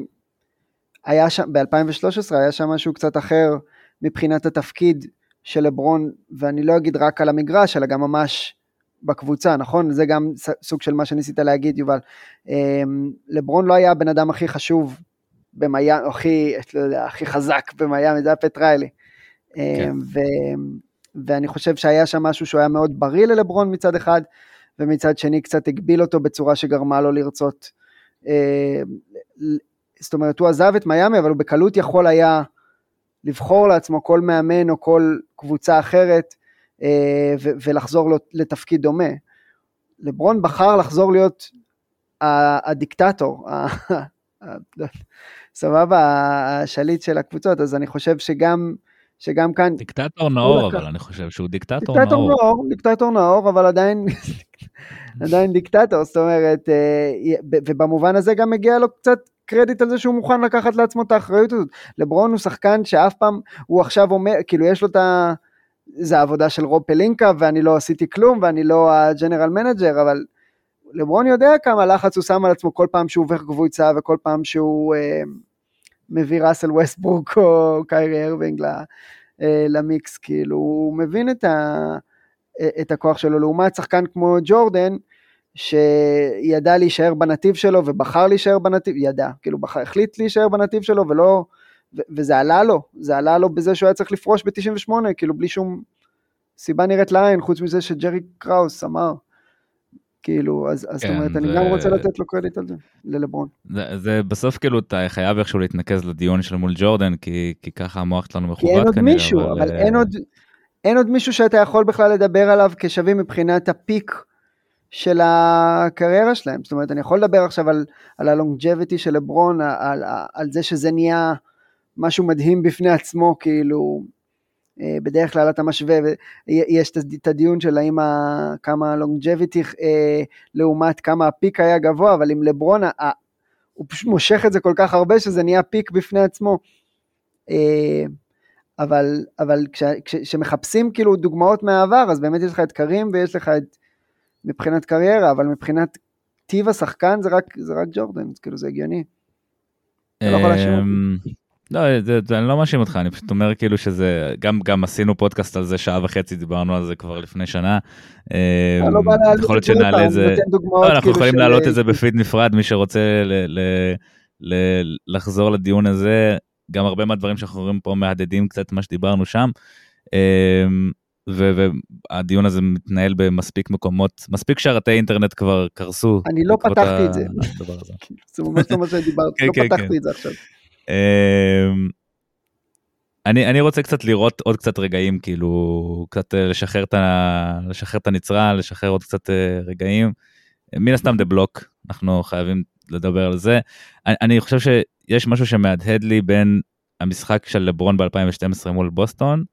היה שם, ב-2013 היה שם משהו קצת אחר מבחינת התפקיד של לברון, ואני לא אגיד רק על המגרש, אלא גם ממש בקבוצה, נכון? זה גם סוג של מה שניסית להגיד, יובל. לברון לא היה הבן אדם הכי חשוב במיאמי, הכי, לא יודע, הכי חזק במיאמי, זה היה פטריילי. כן. אמ, ו, ואני חושב שהיה שם משהו שהוא היה מאוד בריא ללברון מצד אחד, ומצד שני קצת הגביל אותו בצורה שגרמה לו לרצות. אמ, זאת אומרת, הוא עזב את מיאמי, אבל הוא בקלות יכול היה לבחור לעצמו כל מאמן או כל קבוצה אחרת אה, ולחזור לתפקיד דומה. לברון בחר לחזור להיות הדיקטטור, סבבה, השליט של הקבוצות, אז אני חושב שגם, שגם כאן... דיקטטור נאור, אבל אני חושב שהוא דיקטטור, דיקטטור נאור. נאור. דיקטטור נאור, אבל עדיין, עדיין דיקטטור, זאת אומרת, אה, ובמובן הזה גם מגיע לו קצת קרדיט על זה שהוא מוכן לקחת לעצמו את האחריות הזאת. לברון הוא שחקן שאף פעם, הוא עכשיו אומר, כאילו יש לו את ה... זה העבודה של רוב פלינקה ואני לא עשיתי כלום ואני לא ה general manager, אבל לברון יודע כמה לחץ הוא שם על עצמו כל פעם שהוא עובר קבוצה וכל פעם שהוא אה, מביא ראסל ווסטברוק או קיירי אירווינג אה, למיקס, כאילו הוא מבין את, ה, את הכוח שלו, לעומת שחקן כמו ג'ורדן, שידע להישאר בנתיב שלו ובחר להישאר בנתיב, ידע, כאילו בחר, החליט להישאר בנתיב שלו ולא, ו, וזה עלה לו, זה עלה לו בזה שהוא היה צריך לפרוש ב-98, כאילו בלי שום סיבה נראית לעין, חוץ מזה שג'רי קראוס אמר. כאילו, אז, אז כן, זאת אומרת, זה... אני גם רוצה לתת לו קרדיט על זה, ללברון. זה, זה בסוף כאילו, אתה חייב איכשהו להתנקז לדיון של מול ג'ורדן, כי, כי ככה המוח שלנו מכוות כנראה. כי אין עוד מישהו, אבל, אבל אין, עוד, אין עוד מישהו שאתה יכול בכלל לדבר עליו כשווים מבחינת הפיק של הקריירה שלהם. זאת אומרת, אני יכול לדבר עכשיו על, על הלונג'ביטי של לברון, על, על, על זה שזה נהיה משהו מדהים בפני עצמו, כאילו, אה, בדרך כלל אתה משווה, יש את הדיון של האם כמה לונג'ביטי אה, לעומת כמה הפיק היה גבוה, אבל עם לברון, הוא פשוט מושך את זה כל כך הרבה שזה נהיה פיק בפני עצמו. אה, אבל, אבל כשמחפשים כאילו דוגמאות מהעבר, אז באמת יש לך את קרים ויש לך את מבחינת קריירה, אבל מבחינת טיב השחקן זה רק, זה רק ג'ורדן, כאילו זה הגיוני. אתה לא יכול להשאיר אותי. לא, זה, זה, אני לא מאשים אותך, אני פשוט אומר כאילו שזה, גם, גם עשינו פודקאסט על זה שעה וחצי, דיברנו על זה כבר לפני שנה. אה, לא יכול להיות שנעלה את זה, לא, אנחנו כאילו יכולים להעלות את זה בפיד נפרד, מי שרוצה ל, ל, ל, לחזור לדיון הזה, גם הרבה מהדברים שאנחנו רואים פה מהדהדים קצת מה שדיברנו שם. אה, והדיון הזה מתנהל במספיק מקומות, מספיק שרתי אינטרנט כבר קרסו. אני לא פתחתי את זה. *laughs* זה ממש לא מה שדיברתי, כן, לא כן, פתחתי כן. את זה עכשיו. אמ, אני, אני רוצה קצת לראות עוד קצת רגעים, כאילו, קצת אה, לשחרר את, ה, לשחרר את הנצרה, לשחרר עוד קצת אה, רגעים. מן הסתם the block, אנחנו חייבים לדבר על זה. אני, אני חושב שיש משהו שמהדהד לי בין המשחק של לברון ב-2012 מול בוסטון,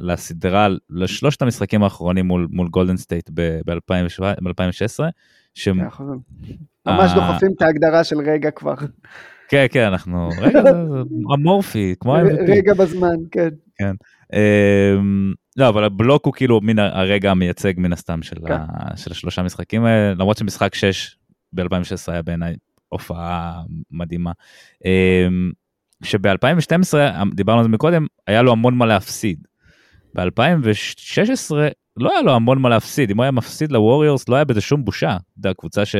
לסדרה, לשלושת המשחקים האחרונים מול, מול גולדן סטייט ב-2016. ש... ממש דוחפים את ההגדרה של רגע כבר. כן, כן, אנחנו, רגע, אמורפי, כמו MVP. רגע בזמן, כן. כן. אמ, לא, אבל הבלוק הוא כאילו מן הרגע המייצג מן הסתם של, כן. ה, של השלושה משחקים האלה, למרות שמשחק 6 ב-2016 היה בעיניי הופעה מדהימה. אמ, שב-2012, דיברנו על זה מקודם, היה לו המון מה להפסיד. ב-2016 לא היה לו המון מה להפסיד, אם הוא היה מפסיד לווריורס לא היה בזה שום בושה. אתה יודע, קבוצה ש...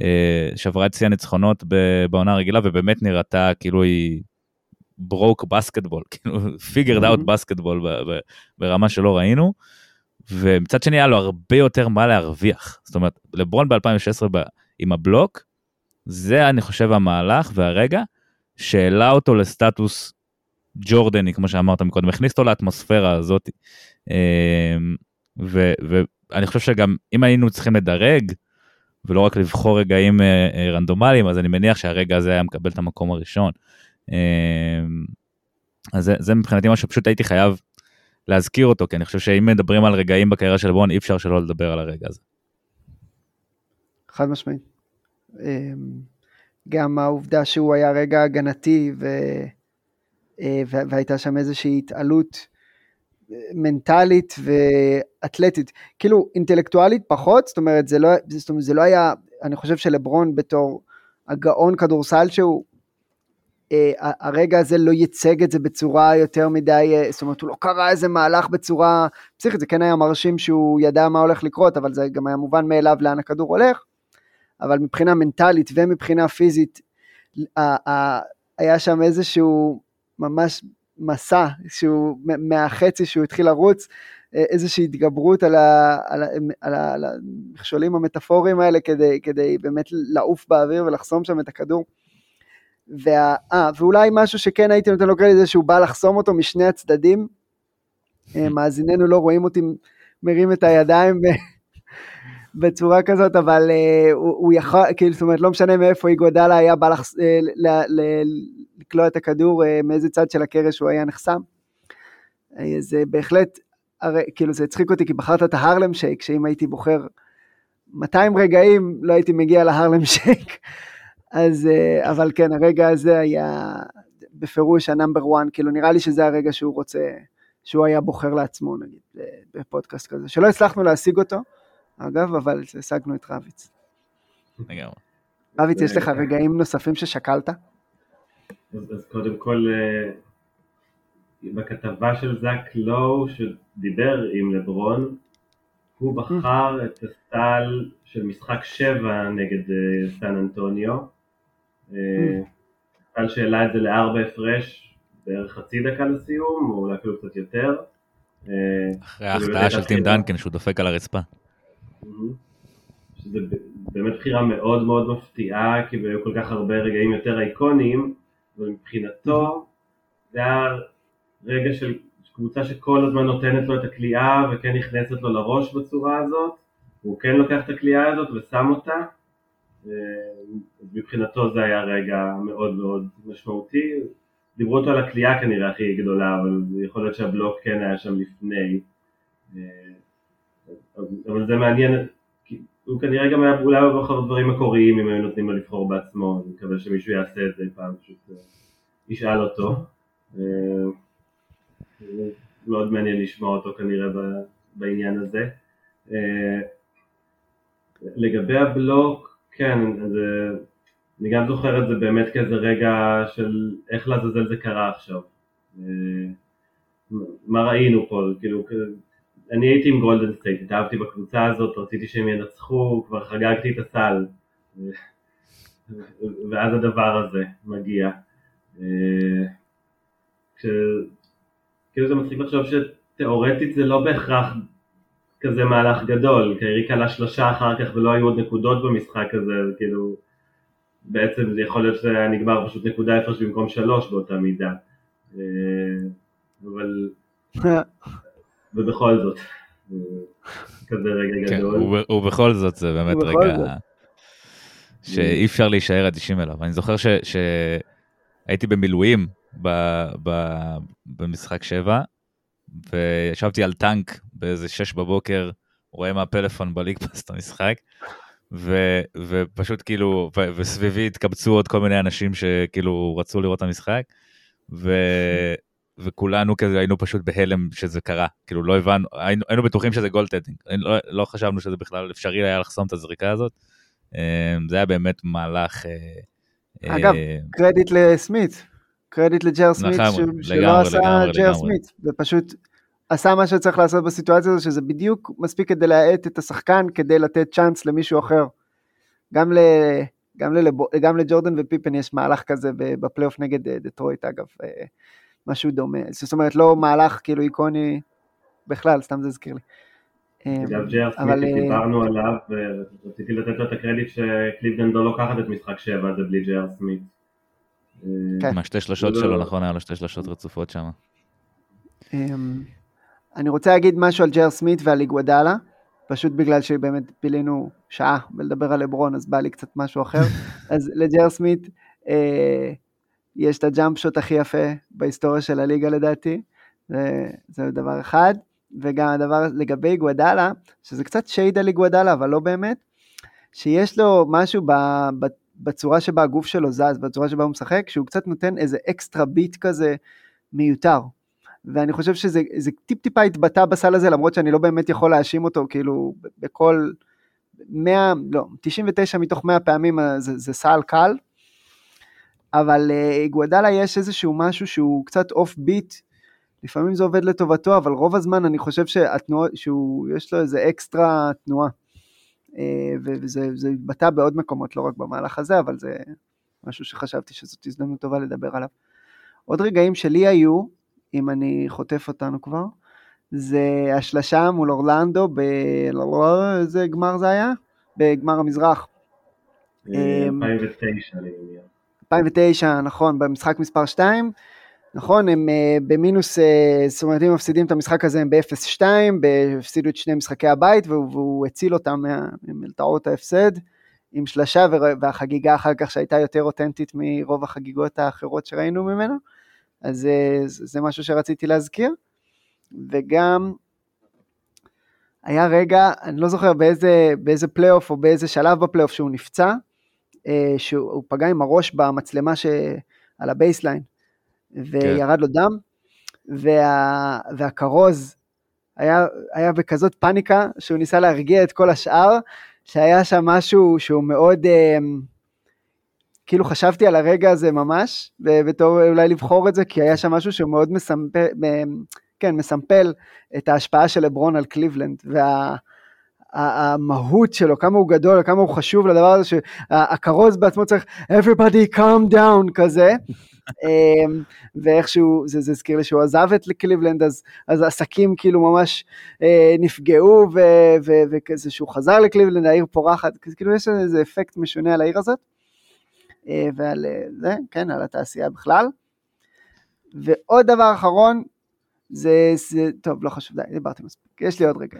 אה, שברה את שיא הניצחונות בעונה הרגילה ובאמת נראתה כאילו היא broke basketball, *laughs* כאילו figured out basketball ברמה שלא ראינו. ומצד שני היה לו הרבה יותר מה להרוויח. זאת אומרת, לברון ב-2016 עם הבלוק, זה אני חושב המהלך והרגע שהעלה אותו לסטטוס ג'ורדני, כמו שאמרת מקודם, הכניס אותו לאטמוספירה הזאת. אה, ואני חושב שגם אם היינו צריכים לדרג, ולא רק לבחור רגעים אה, אה, רנדומליים, אז אני מניח שהרגע הזה היה מקבל את המקום הראשון. אה, אז זה, זה מבחינתי מה שפשוט הייתי חייב להזכיר אותו, כי אני חושב שאם מדברים על רגעים בקריירה של בון, אי אפשר שלא לדבר על הרגע הזה. חד משמעית. גם העובדה שהוא היה רגע הגנתי ו... והייתה שם איזושהי התעלות מנטלית ואתלטית, כאילו אינטלקטואלית פחות, זאת אומרת זה לא, זאת אומרת, זה לא היה, אני חושב שלברון בתור הגאון כדורסל שהוא, אה, הרגע הזה לא ייצג את זה בצורה יותר מדי, אה, זאת אומרת הוא לא קרא איזה מהלך בצורה פסיכית, זה כן היה מרשים שהוא ידע מה הולך לקרות, אבל זה גם היה מובן מאליו לאן הכדור הולך, אבל מבחינה מנטלית ומבחינה פיזית, היה שם איזשהו ממש מסע שהוא מהחצי שהוא התחיל לרוץ, אה, איזושהי התגברות על, ה, על, ה, על, ה, על המכשולים המטאפוריים האלה כדי, כדי באמת לעוף באוויר ולחסום שם את הכדור. וה, 아, ואולי משהו שכן הייתי נותן לו קרדיט זה שהוא בא לחסום אותו משני הצדדים. אה, *laughs* מאזיננו לא רואים אותי מרים את הידיים בצורה כזאת, אבל uh, הוא, הוא יכול, כאילו, זאת אומרת, לא משנה מאיפה איגודלה היה בא לחס, uh, ל, ל, לקלוע את הכדור, uh, מאיזה צד של הקרש הוא היה נחסם. אה, זה בהחלט, הרי, כאילו, זה הצחיק אותי, כי בחרת את ה Harlem Shake, שאם הייתי בוחר 200 רגעים, לא הייתי מגיע ל Harlem Shake. אז, אה, אבל כן, הרגע הזה היה בפירוש ה number 1, כאילו, נראה לי שזה הרגע שהוא רוצה, שהוא היה בוחר לעצמו, נגיד, בפודקאסט כזה, שלא הצלחנו להשיג אותו. אגב, אבל השגנו את רביץ. לגמרי. רביץ, יש לך רגעים נוספים ששקלת? אז קודם כל, אה, בכתבה של זאק לואו שדיבר עם לברון, הוא בחר את ה steal של משחק 7 נגד אה, סן אנטוניו. אה, steal שהעלה את זה לארבע הפרש בערך חצי דקה לסיום, או אולי אפילו קצת יותר. אחרי ההחטאה של טים דנקן שהוא דופק על הרצפה. שזה באמת בחירה מאוד מאוד מפתיעה, כי היו כל כך הרבה רגעים יותר אייקוניים, ומבחינתו זה היה רגע של קבוצה שכל הזמן נותנת לו את הכלייה וכן נכנסת לו לראש בצורה הזאת, הוא כן לוקח את הכלייה הזאת ושם אותה, מבחינתו זה היה רגע מאוד מאוד משמעותי, דיברו אותו על הכלייה כנראה הכי גדולה, אבל יכול להיות שהבלוק כן היה שם לפני, אבל זה מעניין, הוא כנראה גם היה אולי בוחר דברים מקוריים אם היו נותנים לו לבחור בעצמו, אני מקווה שמישהו יעשה את זה פעם, פשוט אה, ישאל אותו. אה, מאוד מעניין לשמוע אותו כנראה בעניין הזה. אה, לגבי הבלוק, כן, זה, אני גם זוכר את זה באמת כאיזה רגע של איך לעזאזל זה קרה עכשיו. מה ראינו פה, כאילו אני הייתי עם גולדן סטייט, התאהבתי בקבוצה הזאת, רציתי שהם ינצחו, כבר חגגתי את הסל, *laughs* ואז הדבר הזה מגיע. כאילו זה מצחיק לחשוב שתאורטית זה לא בהכרח כזה מהלך גדול, כי קיירי קלע שלושה אחר כך ולא היו עוד נקודות במשחק הזה, וכאילו בעצם זה יכול להיות שזה היה נגמר פשוט נקודה הפרש במקום שלוש באותה מידה. אבל *laughs* ובכל זאת, כזה רגע כן, גדול. ובכל זאת זה באמת רגע שאי אפשר להישאר אדישים אליו. אני זוכר שהייתי במילואים במשחק 7, וישבתי על טנק באיזה 6 בבוקר, רואה מהפלאפון בליגפס *laughs* את המשחק, ו, ופשוט כאילו, ו, וסביבי התקבצו עוד כל מיני אנשים שכאילו רצו לראות את המשחק, ו, וכולנו כזה היינו פשוט בהלם שזה קרה, כאילו לא הבנו, היינו, היינו בטוחים שזה goaltending, לא, לא חשבנו שזה בכלל אפשרי היה לחסום את הזריקה הזאת, אמ, זה היה באמת מהלך... אה, אגב, אה, קרדיט לסמית, קרדיט לג'יי אר סמית, לגמרי, שלא עשה לגמרי, ג'ר סמית, ופשוט עשה מה שצריך לעשות בסיטואציה הזו, שזה בדיוק מספיק כדי להאט את השחקן, כדי לתת צ'אנס למישהו אחר. גם, ל, גם, ללב, גם לג'ורדן ופיפן יש מהלך כזה בפלייאוף נגד אה, דטרויט אגב. משהו דומה, זאת אומרת לא מהלך כאילו איקוני בכלל, סתם זה הזכיר לי. אגב ג'ר סמית, אה, דיברנו עליו ורציתי לתת לו את הקרדיט שקליבלנד לא לוקחת את משחק 7 זה בלי ג'ר סמית. כן. עם השתי שלושות שלו, נכון, היה לו שתי שלושות רצופות שם. אמ, אני רוצה להגיד משהו על ג'ר סמית ועל איגוודאלה, פשוט בגלל שבאמת פילינו שעה ולדבר על לברון, אז בא לי קצת משהו אחר. *laughs* אז לג'ר סמית, אה, יש את הג'אמפ שוט הכי יפה בהיסטוריה של הליגה לדעתי, זה, זה דבר אחד, וגם הדבר לגבי גוודאלה, שזה קצת שייד על גוודאלה, אבל לא באמת, שיש לו משהו ב, ב, בצורה שבה הגוף שלו זז, בצורה שבה הוא משחק, שהוא קצת נותן איזה אקסטרה ביט כזה מיותר. ואני חושב שזה טיפ טיפה התבטא בסל הזה, למרות שאני לא באמת יכול להאשים אותו, כאילו, בכל 100, לא, 99 מתוך 100 פעמים זה, זה סל קל, אבל uh, יש איזשהו משהו שהוא קצת אוף ביט, לפעמים זה עובד לטובתו, אבל רוב הזמן אני חושב שהתנועה, שיש לו איזה אקסטרה תנועה. Uh, וזה התבטא בעוד מקומות, לא רק במהלך הזה, אבל זה משהו שחשבתי שזאת הזדמנות טובה לדבר עליו. עוד רגעים שלי היו, אם אני חוטף אותנו כבר, זה השלשה מול אורלנדו, ב... איזה גמר זה היה? בגמר המזרח. 2009 אה, אני מניח. 2009, נכון, במשחק מספר 2, נכון, הם uh, במינוס, uh, זאת אומרת, אם מפסידים את המשחק הזה הם ב-0-2, הפסידו את שני משחקי הבית, והוא, הציל אותם מלטעות ההפסד, עם שלשה והחגיגה אחר כך שהייתה יותר אותנטית מרוב החגיגות האחרות שראינו ממנו, אז זה משהו שרציתי להזכיר, וגם היה רגע, אני לא זוכר באיזה, באיזה פלייאוף או באיזה שלב בפלייאוף שהוא נפצע, אה, שהוא פגע עם הראש במצלמה שעל ה baseline, וירד כן. לו דם, וה, והכרוז היה, היה בכזאת פאניקה שהוא ניסה להרגיע את כל השאר, שהיה שם משהו שהוא מאוד, אה, כאילו חשבתי על הרגע הזה ממש, ובתור אולי לבחור את זה, כי היה שם משהו שהוא מאוד מסמפל, כן, מסמפל את ההשפעה של לברון על קליבלנד, וה... המהות שלו, כמה הוא גדול, כמה הוא חשוב לדבר הזה, שהכרוז בעצמו צריך everybody calm down כזה, אמ, ואיכשהו, זה, זה הזכיר לי שהוא עזב את קליבלנד, אז, אז עסקים כאילו ממש אה, נפגעו, וכזה שהוא חזר לקליבלנד, העיר פורחת, כאילו יש איזה אפקט משונה על העיר הזאת, אה, ועל אה, זה, כן, על התעשייה בכלל. ועוד דבר אחרון, זה, זה, טוב, לא חשוב, די, דיברתי מספיק, יש לי עוד רגע.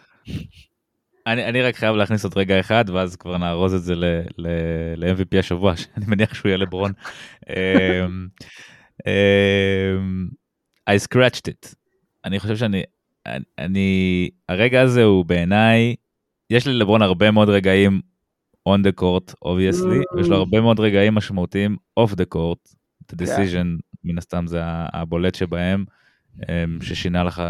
אני, אני רק חייב להכניס עוד רגע אחד, ואז כבר נארוז את זה ל-MVP השבוע, *laughs* שאני מניח שהוא יהיה לברון. um, um, I scratched it. אני חושב שאני, אני, אני, הרגע הזה הוא בעיניי, יש לי לברון הרבה מאוד רגעים on the court, obviously, ויש לו הרבה מאוד רגעים משמעותיים off the court, the כן. decision, מן הסתם זה הבולט שבהם. אמ, ששינה לך,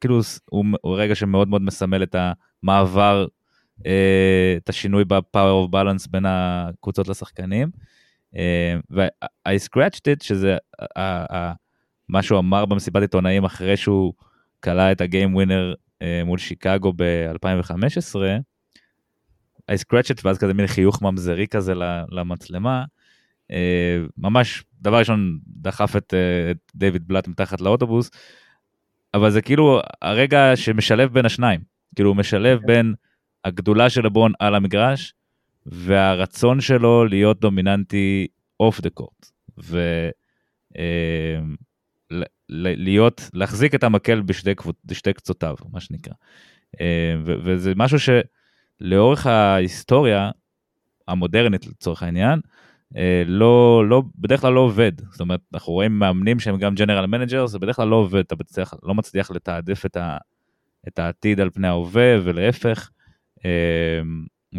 כאילו הוא, הוא רגע שמאוד מאוד מסמל את המעבר, אה, את השינוי ב-power of balance בין הקבוצות לשחקנים. אה, ו-I scratched it, שזה מה שהוא אמר במסיבת עיתונאים אחרי שהוא כלה את הגיים ווינר אה, מול שיקגו ב-2015, I scratched it, ואז כזה מין חיוך ממזרי כזה למצלמה. ממש דבר ראשון דחף את, את דיוויד בלאט מתחת לאוטובוס, אבל זה כאילו הרגע שמשלב בין השניים, כאילו הוא משלב כן. בין הגדולה של לברון על המגרש, והרצון שלו להיות דומיננטי off the court, ולהיות, להחזיק את המקל בשתי, בשתי קצותיו, מה שנקרא. אה, וזה משהו שלאורך ההיסטוריה המודרנית לצורך העניין, אה, לא, לא, בדרך כלל לא עובד. זאת אומרת, אנחנו רואים מאמנים שהם גם general manager, זה בדרך כלל לא עובד, אתה בצליח, לא מצליח לתעדף את, ה, את העתיד על פני ההווה ולהפך. אה,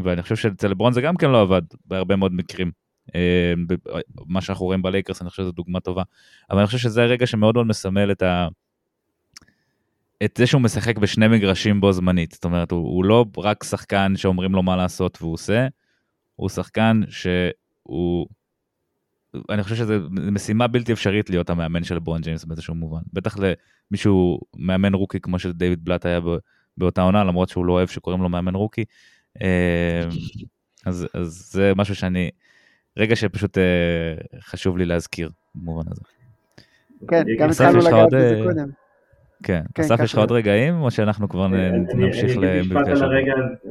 ואני חושב שאצל לברון זה גם כן לא עבד בהרבה מאוד מקרים. אה, מה שאנחנו רואים בלייקרס, אני חושב שזו דוגמה טובה. אבל אני חושב שזה הרגע שמאוד מאוד מסמל את ה... את זה שהוא משחק בשני מגרשים בו זמנית. זאת אומרת, הוא, הוא לא רק שחקן שאומרים לו מה לעשות והוא עושה, הוא שחקן ש... אני חושב שזו משימה בלתי אפשרית להיות המאמן של ברון ג'יימס באיזשהו מובן. בטח למישהו מאמן רוקי כמו שדייוויד בלאט היה באותה עונה, למרות שהוא לא אוהב שקוראים לו מאמן רוקי. אה, אז, אז זה משהו שאני, רגע שפשוט אה, חשוב לי להזכיר במובן הזה. כן, גם התחלנו לגעת בזה אה, קודם. כן, כן אסף יש לך עוד רגעים או שאנחנו כבר נמשיך למפגש?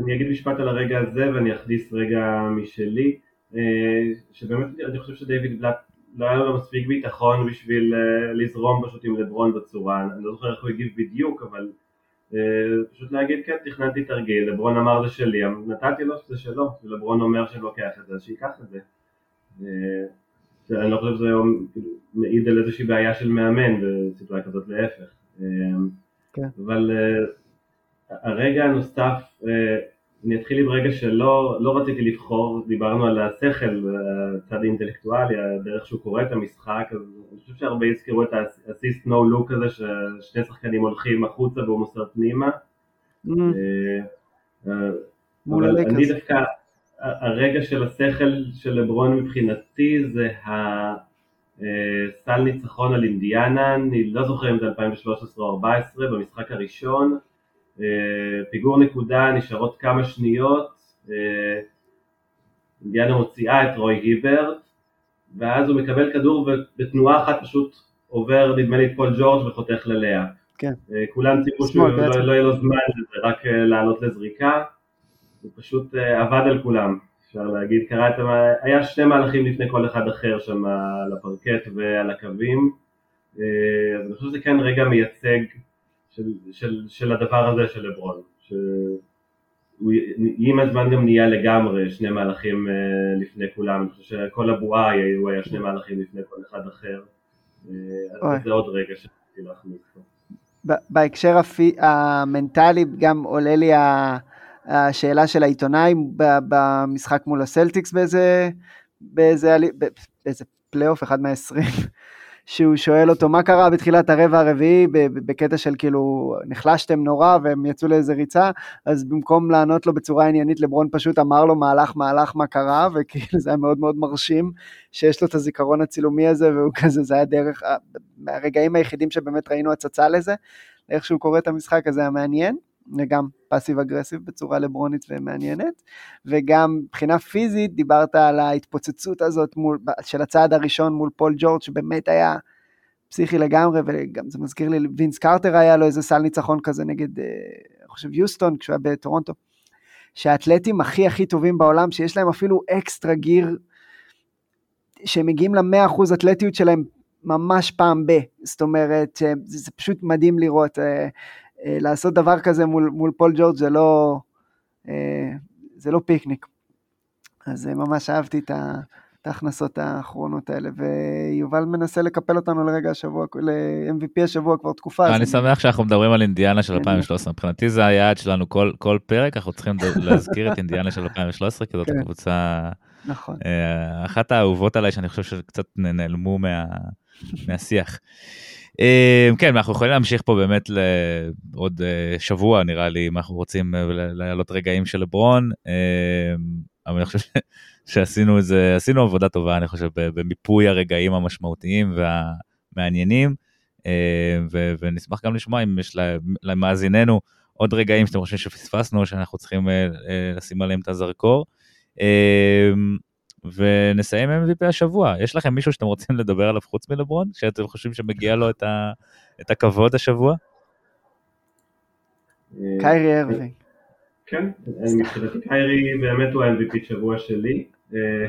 אני אגיד משפט על הרגע הזה ואני אכניס רגע משלי. אה, שבאמת אני חושב שדייוויד בלאט לא היה לו מספיק ביטחון בשביל אה, לזרום פשוט עם לברון בצורה, אני לא זוכר איך הוא הגיב בדיוק, אבל אה, פשוט להגיד כן, תכננתי תרגיל, לברון אמר זה שלי, נתתי לו שזה שלו, ולברון אומר שאני לוקח את זה, אז שייקח את זה. אני לא חושב שזה כאילו, מעיד על איזושהי בעיה של מאמן בסיטואציה כזאת, להפך. כן. אבל הרגע הנוסף אני אתחיל עם רגע שלא לא רציתי לבחור, דיברנו על השכל, הצד האינטלקטואלי, הדרך שהוא קורא את המשחק, אז אני חושב שהרבה הזכירו את ה-assist no look הזה, ששני שחקנים הולכים החוצה והוא מוסר פנימה. Mm. אה, אבל אני דווקא, הרגע של השכל של לברון מבחינתי זה הסל אה, ניצחון על אינדיאנה, אני לא זוכר אם זה 2013 או 2014, במשחק הראשון. אה, פיגור נקודה, נשארות כמה שניות, אה, אינדיאנה מוציאה את רוי היברט, ואז הוא מקבל כדור ובתנועה אחת פשוט עובר נדמה לי את פול ג'ורג' וחותך ללאה. כן. אה, כולם ציפו שלא לא יהיה לו זמן לזה, רק לעלות לזריקה, הוא פשוט עבד על כולם, אפשר להגיד, קרא את המ... היה שני מהלכים לפני כל אחד אחר שם על הפרקט ועל הקווים, אז אני חושב שזה כן רגע מייצג של, של, של הדבר הזה של לברון, שהוא עם הזמן גם נהיה לגמרי שני מהלכים אה, לפני כולם, אני חושב שכל הבועה הוא היה שני מהלכים לפני כל אחד אחר, אה, אז זה עוד רגע שרציתי להכניס פה. בהקשר הפי, המנטלי גם עולה לי השאלה של העיתונאי במשחק מול הסלטיקס באיזה, באיזה, באיזה פלייאוף, אחד מהעשרים, שהוא שואל אותו מה קרה בתחילת הרבע הרביעי? בקטע של כאילו נחלשתם נורא והם יצאו לאיזה ריצה, אז במקום לענות לו בצורה עניינית לברון פשוט אמר לו מהלך מהלך מה קרה, *laughs* וכאילו זה היה מאוד מאוד מרשים שיש לו את הזיכרון הצילומי הזה והוא כזה, זה היה דרך, מהרגעים היחידים שבאמת ראינו הצצה לזה, איך שהוא קורא את המשחק הזה היה מעניין. וגם passive aggressive בצורה לברונית ומעניינת, וגם מבחינה פיזית דיברת על ההתפוצצות הזאת מול, של הצעד הראשון מול פול ג'ורג' שבאמת היה פסיכי לגמרי, וגם זה מזכיר לי, וינס קרטר היה לו איזה סל ניצחון כזה נגד, אה, אני חושב, יוסטון, כשהוא היה בטורונטו. שהאתלטים הכי הכי טובים בעולם, שיש להם אפילו אקסטרה גיר, שמגיעים ל-100% אתלטיות שלהם ממש פעם ב. זאת אומרת, זה, זה פשוט מדהים לראות. אה, לעשות דבר כזה מול, מול פול ג'ורג' זה לא, אה, זה לא פיקניק. אז אה, ממש אהבתי את ה... את ההכנסות האחרונות האלה, ויובל מנסה לקפל אותנו לרגע השבוע, ל-MVP השבוע כבר תקופה. אני שמח שאנחנו מדברים על אינדיאנה של 2013, מבחינתי זה היעד שלנו כל, כל פרק, אנחנו צריכים להזכיר את אינדיאנה של 2013, כי זאת כן. הקבוצה, נכון. אחת האהובות עליי שאני חושב שקצת נעלמו מה, מהשיח. אה, כן, אנחנו יכולים להמשיך פה באמת לעוד אה, שבוע נראה לי, אם אנחנו רוצים להעלות רגעים של לברון, אבל אני חושב *laughs* שעשינו את זה, עשינו עבודה טובה, אני חושב, במיפוי הרגעים המשמעותיים והמעניינים, אה, ונשמח גם לשמוע אם יש למאזיננו עוד רגעים שאתם חושבים שפספסנו, שאנחנו צריכים אה, אה, לשים עליהם את הזרקור. ונסיים MVP השבוע. יש לכם מישהו שאתם רוצים לדבר עליו חוץ מלברון, שאתם חושבים שמגיע לו את, ה, את הכבוד השבוע? קיירי ארווינג. כן, מבחינתי קיירי באמת הוא ה-MVP שבוע שלי. אה,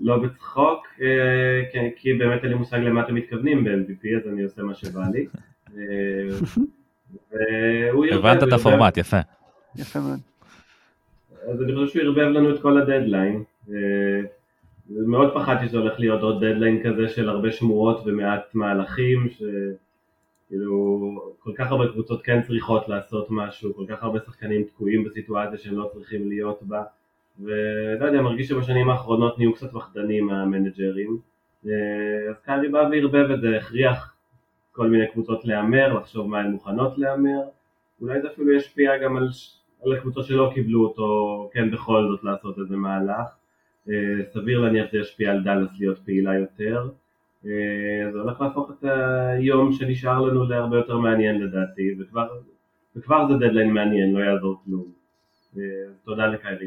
לא בצחוק, אה, כי באמת אין לי מושג למה אתם מתכוונים ב-MVP, אז אני עושה מה שבא לי. אה, הבנת את הפורמט, יפה. יפה מאוד. אז אני חושב שהוא ערבב לנו את כל הדדליין. מאוד פחדתי שזה הולך להיות עוד דדליין כזה של הרבה שמועות ומעט מהלכים, שכאילו כל כך הרבה קבוצות כן צריכות לעשות משהו, כל כך הרבה שחקנים תקועים בסיטואציה שהם לא צריכים להיות בה. ולא יודע, מרגיש שבשנים האחרונות נהיו קצת פחדנים המנג'רים. אה, אז קארי בא וערבב את זה, הכריח כל מיני קבוצות להמר, לחשוב מה הן מוכנות להמר. אולי זה אפילו ישפיע גם על, על הקבוצות שלא קיבלו אותו, כן בכל זאת לעשות איזה מהלך. אה, סביר להניח זה ישפיע על דאלאס להיות פעילה יותר. אה, זה הולך להפוך את היום שנשאר לנו להרבה יותר מעניין לדעתי, וכבר, וכבר זה דדליין מעניין, לא יעזור כלום. תודה לקיירי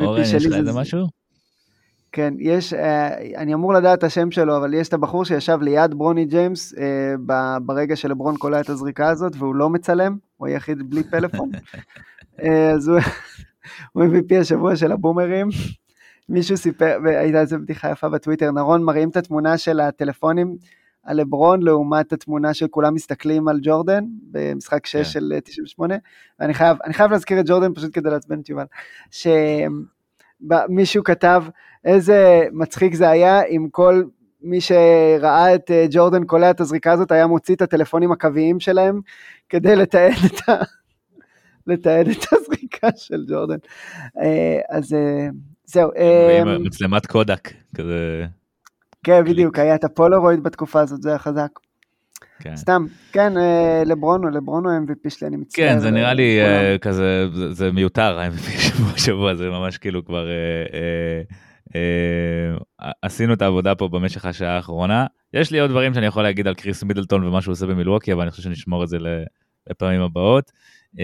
אורן, יש לך איזה משהו? כן, יש, אה, אני אמור לדעת את השם שלו, אבל יש את הבחור שישב ליד ברוני ג'יימס אה, ברגע שלברון קולע את הזריקה הזאת, והוא לא מצלם, הוא היחיד בלי פלאפון. *laughs* אה, אז הוא, *laughs* MVP השבוע של הבומרים. מישהו סיפר, והייתה איזו בדיחה יפה בטוויטר, נרון מראים את התמונה של הטלפונים על לברון לעומת התמונה שכולם מסתכלים על ג'ורדן במשחק 6 yeah. כן. של 98. ואני חייב, חייב להזכיר את ג'ורדן פשוט כדי לעצבן את יובל. שמישהו כתב איזה מצחיק זה היה אם כל מי שראה את אה, ג'ורדן קולע את הזריקה הזאת היה מוציא את הטלפונים הקוויים שלהם כדי לתעד את, ה... לתעד את הזריקה של ג'ורדן. אה, אז אה, זהו. מצלמת קודק כזה. כן, בדיוק, היה את הפולרויד בתקופה הזאת, זה היה חזק. כן. סתם, כן, אה, לברונו, לברונו MVP שלי, אני מצטער. כן, זה נראה לי uh, כזה, זה, זה מיותר, ה-MVP *laughs* שבוע שבוע, זה ממש כאילו כבר, uh, uh, uh, עשינו את העבודה פה במשך השעה האחרונה. יש לי עוד דברים שאני יכול להגיד על קריס מידלטון ומה שהוא עושה במילווקי, אבל אני חושב שנשמור את זה לפעמים הבאות. Uh,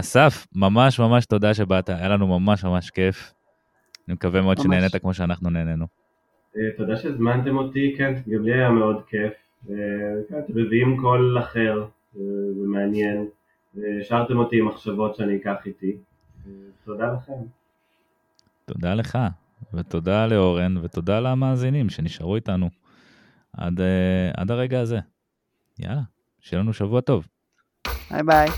אסף, ממש ממש תודה שבאת, היה לנו ממש ממש כיף. אני מקווה מאוד ממש. שנהנית כמו שאנחנו נהנינו. אה, תודה שהזמנתם אותי, כן, גם לי היה מאוד כיף. אה, אתם מביאים קול אחר אה, ומעניין. השארתם אותי עם מחשבות שאני אקח איתי. תודה לכם. תודה לך, ותודה לאורן, ותודה למאזינים שנשארו איתנו עד, עד הרגע הזה. יאללה, שיהיה לנו שבוע טוב. Bye bye.